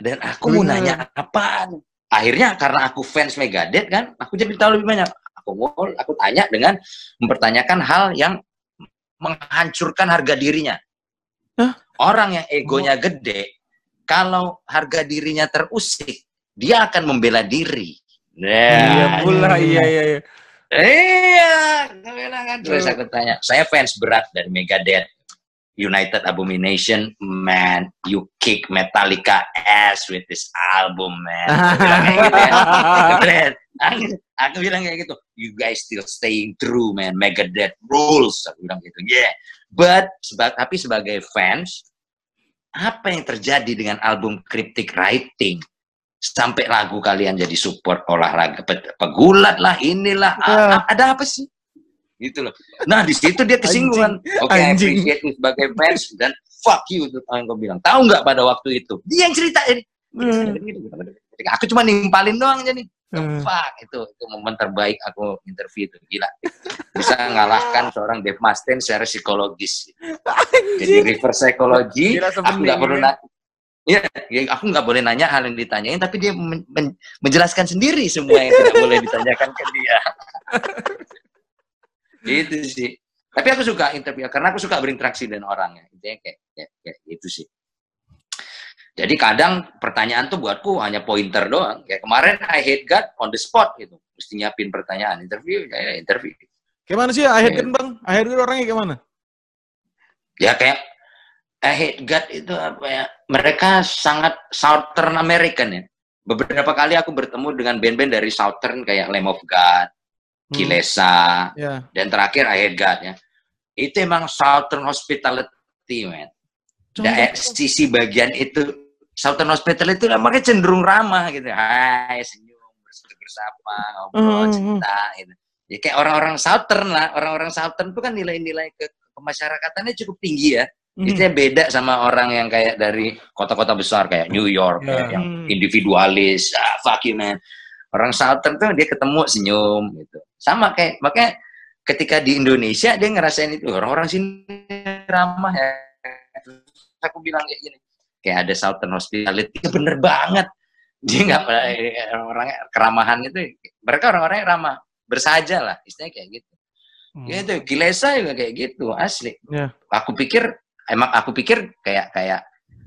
Dan aku mau nanya apaan? Akhirnya karena aku fans Megadeth kan, aku jadi tahu lebih banyak. Aku aku tanya dengan mempertanyakan hal yang menghancurkan harga dirinya. Hah? Orang yang egonya gede, kalau harga dirinya terusik, dia akan membela diri. Iya Nah, pula, iya iya iya. Iya, kan. Terus aku tanya, saya fans berat dari Megadeth. United Abomination, man, you kick Metallica ass with this album, man. Aku bilang kayak gitu ya. Aku, aku bilang kayak gitu. You guys still staying true, man. Megadeth rules. Aku bilang gitu. Yeah. But, seba- tapi sebagai fans, apa yang terjadi dengan album Cryptic Writing? Sampai lagu kalian jadi support olahraga pe- pegulat lah, inilah. A- ada apa sih? Gitu loh. Nah, di situ dia kesinggungan. Oke, I Anjing. appreciate you sebagai fans dan fuck you itu yang gue bilang. Tahu nggak pada waktu itu? Dia yang ceritain. Hmm. Aku cuma nimpalin doang jadi. Hmm. Fuck itu itu momen terbaik aku interview itu gila. Bisa ngalahkan seorang Dave Mustaine secara psikologis. Jadi reverse psychology, Gila, aku nggak perlu ini. nanya. Iya, ya, aku nggak boleh nanya hal yang ditanyain, tapi dia men- men- menjelaskan sendiri semua yang tidak boleh ditanyakan ke dia. <laughs> gitu sih. Tapi aku suka interview karena aku suka berinteraksi dengan orang ya. Intinya kayak, kayak, kayak gitu sih. Jadi kadang pertanyaan tuh buatku hanya pointer doang. Kayak kemarin I hate God on the spot gitu. Mesti nyiapin pertanyaan interview, ya interview. Gimana sih akhir kan bang? Akhir kan orangnya gimana? Ya kayak I hate God itu apa ya? Mereka sangat Southern American ya. Beberapa kali aku bertemu dengan band-band dari Southern kayak Lamb of God. Kilesa, Ya. dan terakhir I hate God ya. Itu emang Southern Hospitality, man. Da- eh, sisi bagian itu Southern Hospitality itu makanya cenderung ramah gitu. Hai, senyum, bers- bersapa, ngobrol, Hmm. cerita gitu. Ya kayak orang-orang Southern lah, orang-orang Southern itu kan nilai-nilai ke kemasyarakatannya cukup tinggi ya. Hmm. Itu beda sama orang yang kayak dari kota-kota besar kayak New York Ya. kayak yang Hmm. individualis, ah, fuck you man. Orang Southern tuh dia ketemu senyum gitu. Sama kayak makanya ketika di Indonesia dia ngerasain itu orang-orang sini ramah ya. Terus Aku bilang kayak gini, kayak ada Southern Hospitality, ya bener banget. Dia nggak eh, orangnya keramahan itu, mereka orang-orangnya ramah, bersaja lah, istilahnya kayak gitu. Hmm. Ya itu Gilesa juga kayak gitu, asli. Ya. Aku pikir emang aku pikir kayak kayak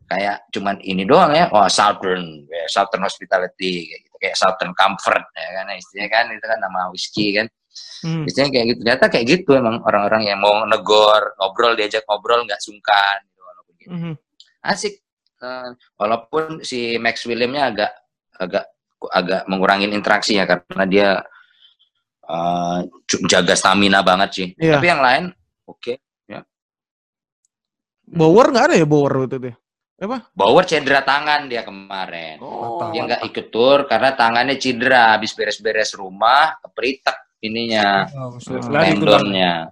kayak cuman ini doang ya, oh Southern, ya, Southern Hospitality kayak gitu, kayak Southern Comfort ya kan istilahnya kan itu kan nama whisky kan. Hmm. Istilahnya kayak gitu. Ternyata kayak gitu emang orang-orang yang mau negor, ngobrol diajak ngobrol nggak sungkan gitu walaupun gitu. Mhm. Asik. Eh, walaupun si Max Williamnya agak agak agak mengurangin interaksi ya karena dia cu- jaga stamina banget sih. Iya. Tapi yang lain oke. Bower nggak ada ya Bower waktu itu? Bauer cedera tangan dia kemarin. Oh. Dia nggak ikut tur karena tangannya cedera habis beres-beres rumah, keperitek ininya Oh, tendonnya.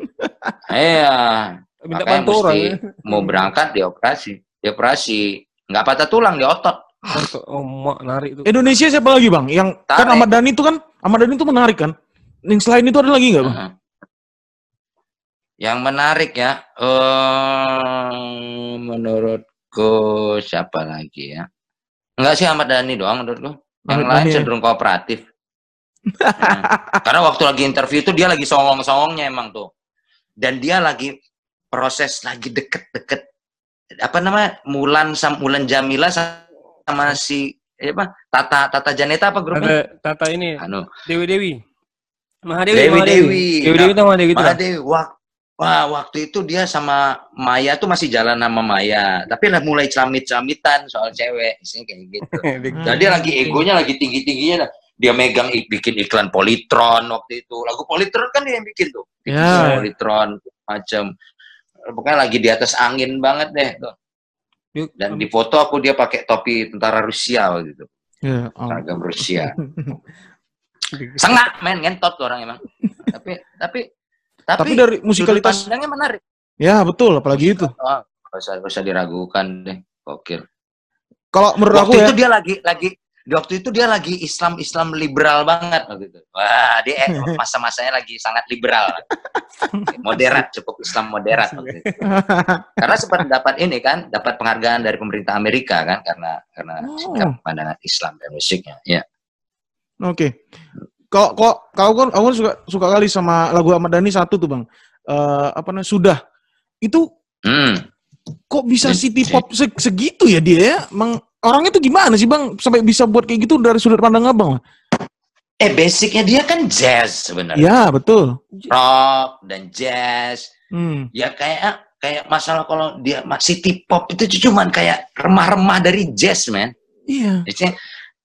<laughs> Iya, Minta makanya bantu orang. mesti ya. mau berangkat dioperasi, dioperasi nggak patah tulang di otot. Oh, mak narik tuh. Indonesia siapa lagi bang? Yang kan Tarik. Ahmad Dhani itu kan Ahmad Dhani itu menarik kan? Yang selain itu ada lagi nggak bang? Heeh. Yang menarik ya, eh menurutku siapa lagi ya? Enggak sih Ahmad Dhani doang menurutku. Yang Ahmad lain Dhani ya? cenderung kooperatif. Nah, Karena waktu lagi interview itu dia lagi songong-songongnya emang tuh. Dan dia lagi proses lagi deket-deket apa namanya Mulan sama Mulan Jamila sama si eh, apa Tata Tata Janeta apa grupnya? Ada Tata ini, Anu, Dewi Dewi. Mahadewi, Dewi Mahadewi. Dewi. Dewi Dewi itu Mahadewi itu. Mahadewi, wah, wah, waktu itu dia sama Maya tuh masih jalan sama Maya, tapi lah mulai camit-camitan soal cewek, isinya kayak gitu. <laughs> Nah, dia lagi egonya lagi tinggi-tingginya dah. Dia megang ik- bikin iklan Politron waktu itu. Lagu Politron kan dia yang bikin tuh. Ya. Politron macam pokoknya lagi di atas angin banget deh tuh. Dan di foto aku dia pakai topi tentara Rusia waktu itu. Ya, oh. Seragam Rusia. <laughs> <laughs> Sengak men ngentot tuh orang emang. tapi tapi tapi, Tapi dari musikalitas, pandangnya menarik. ya betul, apalagi itu. Oh, gak usah, gak usah diragukan deh. Gokil. Kalau menurut aku Waktu ya, itu dia lagi lagi di waktu itu dia lagi Islam Islam liberal banget waktu itu. Wah, dia eh, <laughs> masa-masanya lagi sangat liberal. <laughs> Moderat, cukup Islam moderat waktu itu. Karena sempat dapat ini kan, dapat penghargaan dari pemerintah Amerika kan karena karena Oh. sikap pandangan Islam dan musiknya. Ya. Oke. Kalau kok kau kan aku kan suka suka kali sama lagu Ahmad Dhani satu tuh bang. Eh apa namanya sudah itu Hmm. kok bisa city pop se- segitu ya dia ya? Emang orangnya tuh gimana sih bang sampai bisa buat kayak gitu dari sudut pandang abang lah? Eh basicnya dia kan jazz sebenarnya. Ya betul. Rock dan jazz. Hmm. ya kayak kayak masalah kalau dia city pop itu cuman kayak remah-remah dari jazz man Iya. Maksudnya,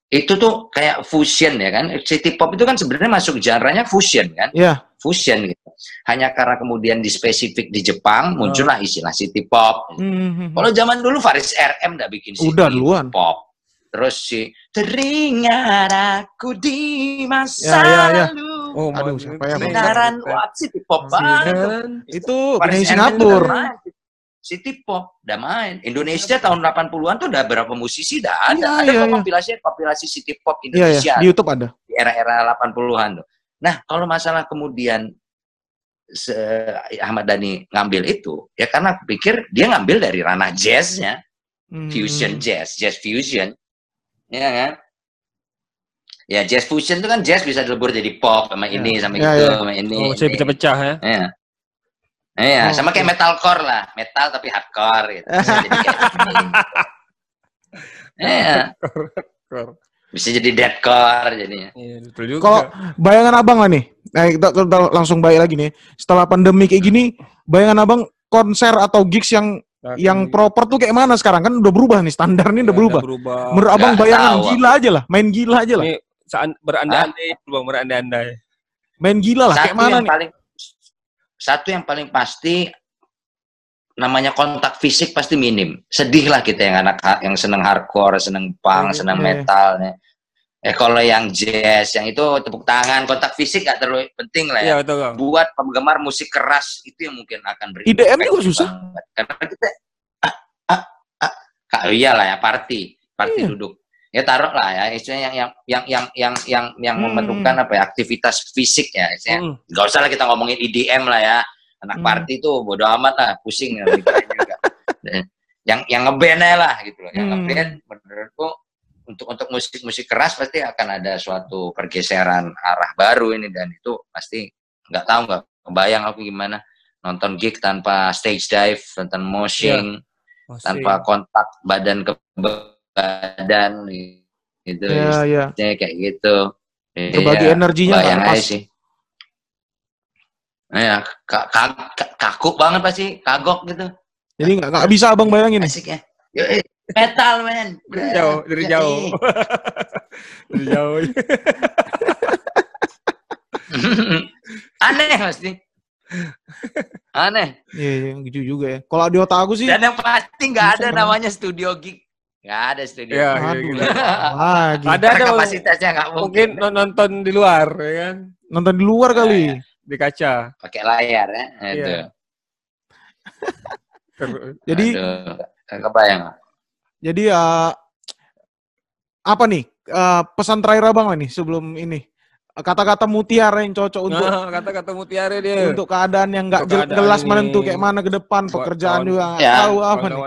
itu tuh kayak fusion ya kan city pop itu kan sebenarnya masuk genre-nya fusion kan Ya. fusion gitu hanya karena kemudian di spesifik di Jepang muncullah istilah city pop Hmm. kalau zaman dulu Faris RM udah bikin city Udah duluan. pop terus si teringat aku di masa Ya, ya, ya. lalu Oh, Aduh, siapa ya, benaran wah city pop banget. Itu penyanyi Singapura. Udah. City Pop udah main. Indonesia tahun 80-an tuh udah berapa musisi dah ada. Iya, ada iya, kok iya. kompilasi kompilasi City Pop Iya Indonesia ya. Di YouTube ada. di era-era 80-an tuh. Nah, kalau masalah kemudian se- Ahmad Dhani ngambil itu, ya karena aku pikir dia ngambil dari ranah jazznya, Hmm. fusion jazz, jazz fusion. Ya kan? Ya jazz fusion itu kan jazz bisa dilebur jadi pop sama ini sama Ya, itu ya. sama ini. Oh, saya ini. pecah-pecah ya. Iya. Iya, Oh, sama kayak oke. metalcore lah, metal tapi hardcore gitu. Bisa jadi kayak <laughs> gini. Iya, bisa jadi deadcore jadinya. Iya, betul juga. Kalau bayangan abang lah nih, nah, kita, kita langsung baik lagi nih. Setelah pandemi kayak gini, bayangan abang konser atau gigs yang Nah, yang proper tuh kayak mana sekarang kan udah berubah nih standarnya udah ya, berubah. berubah. Menurut abang Nggak bayangan tahu, gila aja lah, main gila aja lah, Ini saat berandai-andai, berandai-andai. main gila lah kayak Satu mana yang nih? paling satu yang paling pasti namanya kontak fisik pasti minim. Sedih lah kita yang anak yang seneng hardcore, seneng punk, Iya, seneng metal. nih. Eh kalau yang jazz, yang itu tepuk tangan, kontak fisik gak terlalu penting lah ya. Iya, betul, Bang. buat penggemar musik keras itu yang mungkin akan beri IDM juga susah. banget. karena kita ah, ah, ah, kak iyalah ya party party Iya. duduk ya taruh lah ya istilahnya yang yang yang yang yang yang, yang Hmm. memerlukan apa ya aktivitas fisik ya istilahnya Hmm. nggak usah lah kita ngomongin IDM lah ya anak Hmm. party tuh bodo amat lah pusing ya, juga. yang yang ngeband lah gitu loh yang Hmm. ngeband menurutku untuk untuk musik-musik keras pasti akan ada suatu pergeseran arah baru ini dan itu pasti nggak tahu nggak kebayang aku gimana nonton gig tanpa stage dive tanpa moshing Masih. tanpa kontak badan ke badan gitu Ya ya. kayak gitu. Iya, energinya nggak bayang pas. aja sih. Ya ka- ka- ka- kaku banget pasti kagok gitu. Jadi nggak nggak bisa abang bayangin. Asiknya Yoi, metal men. <laughs> Dari jauh, dari jauh. <laughs> Dari jauh. aneh pasti. Aneh. Iya, iya, gitu juga ya. Kalau di otak aku sih, dan yang pasti nggak ada namanya studio gig Nggak ada studio. Ya, Aduh. gitu. <laughs> Lagi. Ada ada kapasitasnya nggak mungkin mungkin. non- nonton di luar ya kan Nonton di luar kali. di kaca. Pakai layar ya. Itu. Iya. Ter- Jadi Aduh, kebayang. jadi ya apa nih eh, pesan terakhir abang lah nih sebelum ini kata-kata mutiara yang cocok untuk Nah, kata-kata mutiara dia. untuk keadaan yang nggak jelas menentu kayak mana ke depan pekerjaan kawan- juga nggak Ya, tahu apa nih.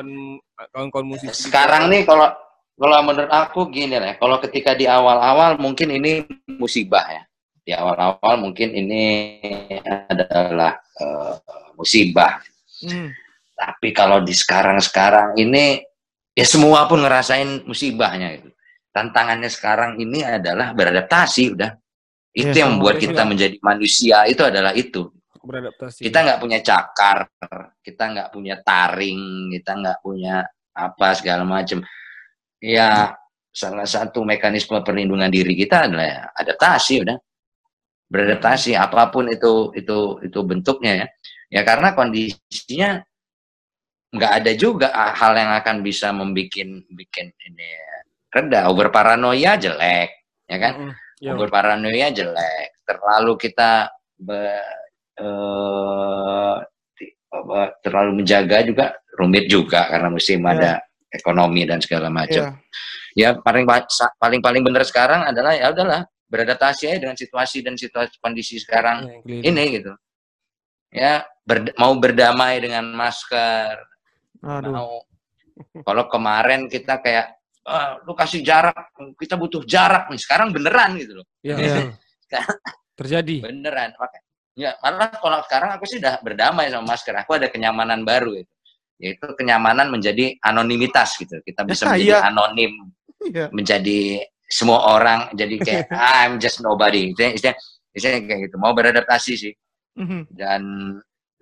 Kawan-kawan musisi. Sekarang nih kalau kalau menurut aku gini lah, kalau ketika di awal-awal mungkin ini musibah ya. Di awal-awal mungkin ini adalah eh, musibah. Hmm. Tapi kalau di sekarang-sekarang ini ya semua pun ngerasain musibahnya itu. Tantangannya sekarang ini adalah beradaptasi udah. Itu Iya, yang membuat kita juga. menjadi manusia itu adalah itu. Beradaptasi. Kita nggak punya cakar, kita nggak punya taring, kita nggak punya apa segala macam. Ya salah satu mekanisme perlindungan diri kita adalah adaptasi udah beradaptasi apa pun itu itu itu bentuknya ya ya karena kondisinya nggak ada juga hal yang akan bisa membuat bikin ini reda over paranoia jelek ya kan Mm-mm. Ya. over paranoia jelek terlalu kita be- eh, apa, terlalu menjaga juga rumit juga karena mesti Iya. ada ekonomi dan segala macam Iya. ya paling paling paling benar sekarang adalah ya udahlah beradaptasi aja dengan situasi dan situasi kondisi sekarang Yang keliling. ini gitu ya berd- mau berdamai dengan masker Aduh. mau kalau kemarin kita kayak ah, lu kasih jarak kita butuh jarak nih sekarang beneran gitu loh Ya, Iya. <laughs> terjadi. beneran Maka- ya malah kalau sekarang aku sih udah berdamai sama masker. Aku ada kenyamanan baru itu. Yaitu kenyamanan menjadi anonimitas gitu. Kita bisa <laughs> menjadi iya. anonim Iya. menjadi semua orang jadi kayak <laughs> "Ah, I'm just nobody. Itu istilah istilah kayak gitu. Mau beradaptasi sih. Mhm. dan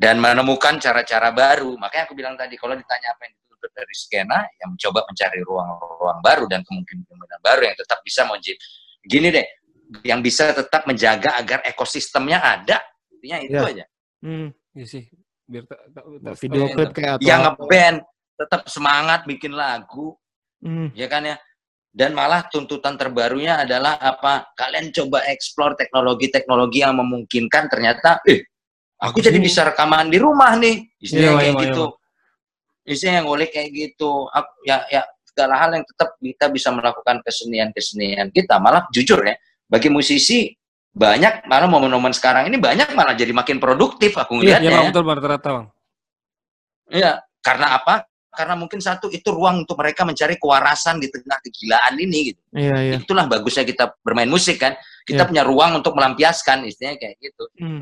dan menemukan cara-cara baru. Makanya aku bilang tadi kalau ditanya apa yang dituntut dari skena yang mencoba mencari ruang-ruang baru dan kemungkinan baru yang tetap bisa menjadi gini deh yang bisa tetap menjaga agar ekosistemnya ada intinya itu Ya. aja Hmm. Iya sih. Biar tak tak tak- Video klip kayak yang apa. ngeband tetap semangat bikin lagu Hmm. ya kan ya dan malah tuntutan terbarunya adalah apa kalian coba eksplor teknologi-teknologi yang memungkinkan ternyata eh aku jadi bisa rekaman di rumah nih Iya, istilahnya kayak iya, gitu istilahnya yang boleh kayak gitu aku, ya ya segala hal yang tetap kita bisa melakukan kesenian-kesenian kita malah jujur ya bagi musisi banyak malah momen-momen sekarang ini banyak malah jadi makin produktif aku Iya, ngeliatnya iya, ya. Betul Bang, rata-rata, Bang. Iya, karena apa? Karena mungkin satu itu ruang untuk mereka mencari kewarasan di tengah kegilaan ini gitu. Iya, iya. Itulah bagusnya kita bermain musik kan. Kita Iya. punya ruang untuk melampiaskan istilahnya kayak gitu. Hmm.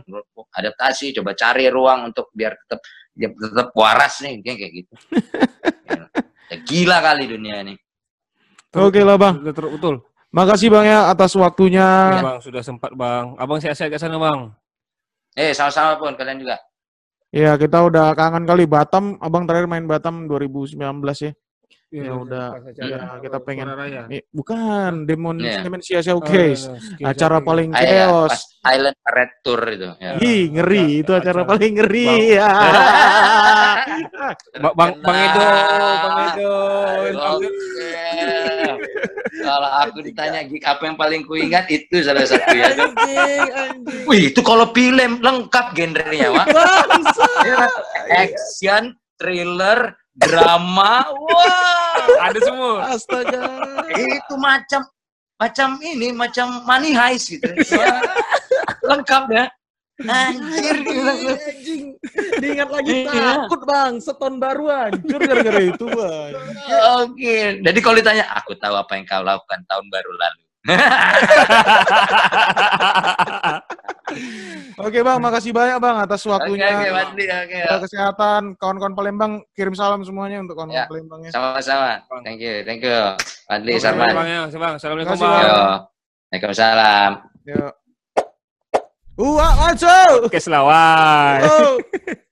Adaptasi, coba cari ruang untuk biar tetap dia tetap waras nih kayak gitu. <laughs> ya, gila kali dunia ini. Oke lah bang. Betul, betul. Makasih bang ya atas waktunya. Iya, Bang, sudah sempat, Bang. Abang sehat-sehat ke sana, Bang. Eh, sama-sama pun kalian juga. Ya kita udah kangen kali Batam. Abang terakhir main Batam 2019 ya. Iya, Ya udah. pas acara Ya, kita pengen. Raya. Eh, bukan Demon Iya. Demensia Oh, Showcase. iya, iya. Acara paling iya, chaos. Island Red Tour itu. Ya. Ih, ngeri. Ya, Itu acara acara- paling ngeri. Bang. Ya. Ba- <laughs> Bang, Bang Edo, Bang Edo. Oke. Kalau aku ditanya gig apa yang paling kuingat itu salah satu ya. Wih, itu kalau film lengkap genrenya, Wak. Iya kan? Action, thriller, drama. Wah, Ada semua. Astaga. itu macam macam ini, macam money heist gitu. Lengkap ya. Anjir. Anjing. Diingat lagi Iya. takut bang. Seton baru hancur gara-gara itu bang. Oke. Jadi kalau ditanya, aku tahu apa yang kau lakukan tahun baru lalu. Oke bang, makasih banyak bang atas Oke, waktunya. oke, Wadli, oke. Jaga kesehatan, kawan-kawan Palembang kirim salam semuanya untuk kawan-kawan Ya. Palembang ya. Sama-sama. Thank you, thank you. Wadli, Oke, Sarman. Bang, ya. Bang, Assalamualaikum, Bang. Yo. Waalaikumsalam. Yo. Uh, masuk. Oke, selawat. Oh. <laughs>